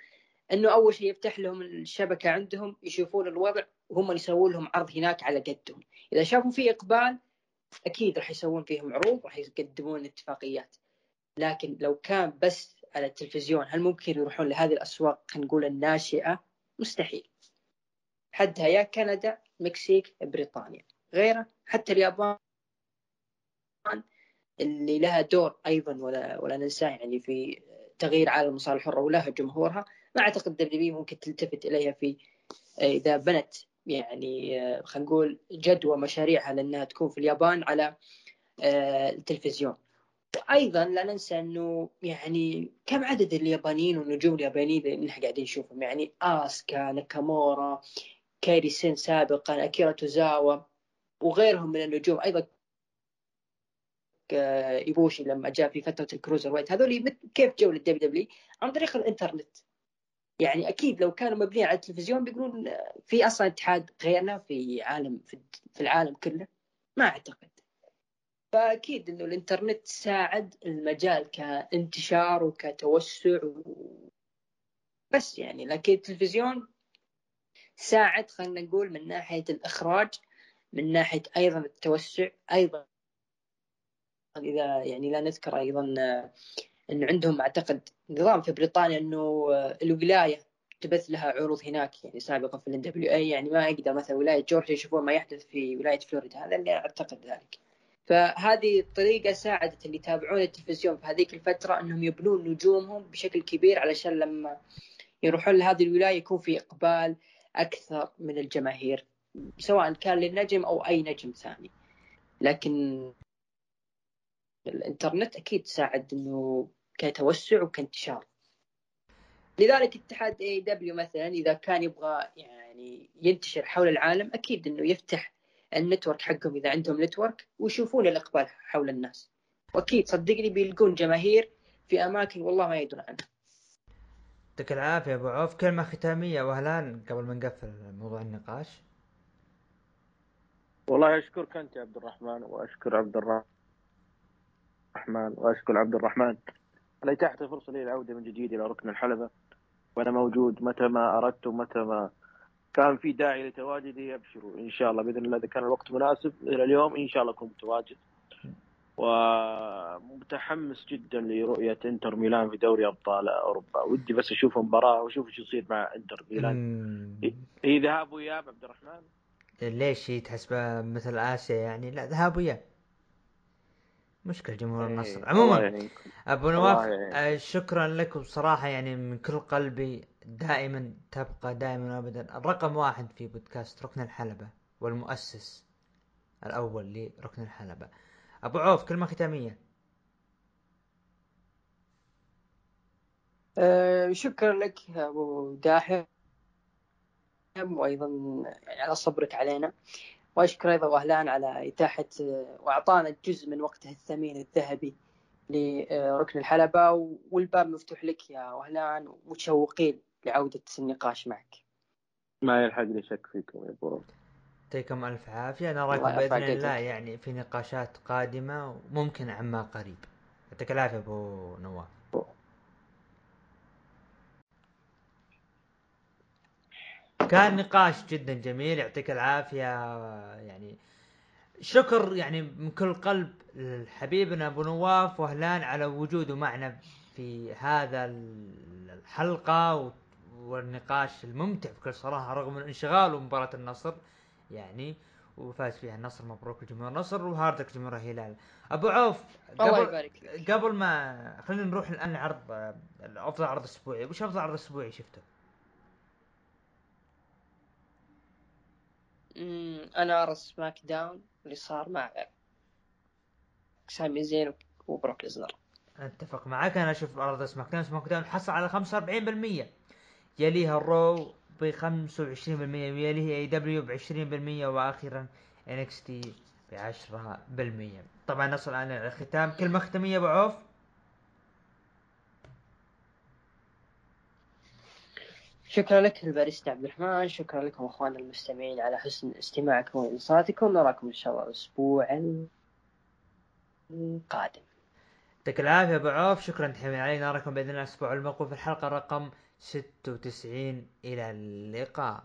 [SPEAKER 2] إنه أول شيء يفتح لهم الشبكة عندهم يشوفون الوضع وهم يسوون لهم عرض هناك على قدهم. إذا شافوا في إقبال أكيد راح يسوون فيهم عروض راح يقدمون اتفاقيات. لكن لو كان بس على التلفزيون هل ممكن يروحون لهذه الأسواق خلينا نقول الناشئة؟ مستحيل. حدها يا كندا مكسيك بريطانيا. غيره حتى اليابان. اللي لها دور أيضا ولا ولا ننساه يعني في تغيير عالم المصالح الحرة ولها جمهورها. ما أعتقد دبليو ممكن تلتفت إليها في إذا بنت يعني خلينا نقول جدوى مشاريعها لأنها تكون في اليابان على آه، التلفزيون. وأيضا لا ننسى إنه يعني كم عدد اليابانيين والنجوم اليابانيين اللي نحن قاعدين نشوفهم. يعني آسكا ناكامورا كايري سين سابقا أكيرا توزاوا وغيرهم من النجوم. أيضا إيبوشي لما جاء في فترة ال Cruiserweight. هذول كيف جو لل WWE عن طريق الإنترنت. يعني أكيد لو كانوا مبنيين على التلفزيون بيقولون في أصلا اتحاد غيرنا في عالم في العالم كله. ما أعتقد. فأكيد إنه الإنترنت ساعد المجال كانتشار وكتوسع و... بس يعني لكن التلفزيون ساعد خلينا نقول من ناحية الإخراج من ناحية أيضا التوسع أيضا إذا يعني لا نذكر أيضا انه عندهم أعتقد نظام في بريطانيا إنه الولاية تبث لها عروض هناك يعني سابقا في الان دبليو اي يعني ما يقدر مثلا ولاية جورجيا يشوفون ما يحدث في ولاية فلوريدا هذا اللي أعتقد ذلك. فهذه الطريقة ساعدت اللي يتابعون التلفزيون في هذيك الفترة إنهم يبنون نجومهم بشكل كبير علشان لما يروحون لهذه الولاية يكون في إقبال أكثر من الجماهير سواء كان للنجم أو أي نجم ثاني. لكن الإنترنت أكيد ساعد إنه كتوسع وكانتشار. لذلك اتحاد AEW مثلا إذا كان يبغى يعني ينتشر حول العالم أكيد إنه يفتح ال network حقهم إذا عندهم network ويشوفون الأقبال حول الناس. وأكيد صدقني بيلقون جماهير في أماكن والله ما يدرون عنها.
[SPEAKER 1] يعطيك العافية أبو عوف. كلمة ختامية وهلان قبل ما نقفل موضوع النقاش.
[SPEAKER 3] والله أشكرك أنت يا عبد الرحمن وأشكر عبد الرحمن. الرحمن وأشكر عبد الرحمن على اتاحه الفرصه لي العودة من جديد إلى ركن الحلبة وأنا موجود متى ما أردت ومتى ما كان في داعي لتواجدي ابشروا إن شاء الله بإذن الله. إذا كان الوقت مناسب إلى اليوم إن شاء الله أكون متواجد. ومتحمس جدا لرؤية إنتر ميلان في دوري أبطال أوروبا. ودي بس أشوف مباراة وأشوف إيش يصير مع إنتر ميلان. هي ذهاب وإياب عبد الرحمن
[SPEAKER 1] ليش هي تحسبها مثل آسيا يعني؟ لا ذهاب وإياب. مشكلة جمهور إيه، النصر عموما يعني أبو نواف يعني. شكرا لك بصراحة يعني من كل قلبي دائما تبقى دائما وابدا. الرقم واحد في بودكاست ركن الحلبة والمؤسس الأول لركن الحلبة. أبو عوف كلمة ختامية.
[SPEAKER 2] أه شكرا لك أبو داحم وأيضا على صبرك علينا. وأشكر أيضا وهلان على إتاحة وأعطانا جزء من وقته الثمين الذهبي لركن الحلبة والباب مفتوح لك يا وهلان متشوقين لعودة النقاش معك.
[SPEAKER 3] ما يلحق لي شك فيكم يا ابو
[SPEAKER 1] يعطيكم ألف عافية نراكم بإذن الله يعني في نقاشات قادمة وممكن عما قريب. يعطيك العافية أبو نواف. كان نقاش جدا جميل يعطيك العافية. يعني شكر يعني من كل قلب لحبيبنا أبو نواف وهلان على وجوده معنا في هذا الحلقة والنقاش الممتع. بكل صراحة رغم من انشغاله مباراه النصر يعني وفاز فيها النصر مبروك لجمهور النصر وهاردك جمهور الهلال. أبو عوف
[SPEAKER 2] قبل الله يبارك
[SPEAKER 1] قبل ما خلينا نروح الآن لعرض افضل عرض اسبوعي وش أفضل عرض أسبوعي شفته؟
[SPEAKER 2] أنا أرى سماك داون اللي صار مع سامي زين وبروك ليزنر.
[SPEAKER 1] أتفق معك أنا أشوف عرض SmackDown. SmackDown حصل على 45% يليها ال Raw ب 25% ويليها AEW ب 20% وأخيرا NXT ب 10% طبعا نصل الان إلى الختام. كلمة ختامية أبو عوف؟
[SPEAKER 2] شكرا لك الباريستا عبد الرحمن شكرا لكم اخواننا المستمعين على حسن استماعكم وانصاتكم نراكم إن شاء الله الأسبوع القادم.
[SPEAKER 1] يعطيك العافية أبو عوف شكرا تحمل علينا نراكم بإذن الله الأسبوع المقبل في الحلقة رقم 96 إلى اللقاء.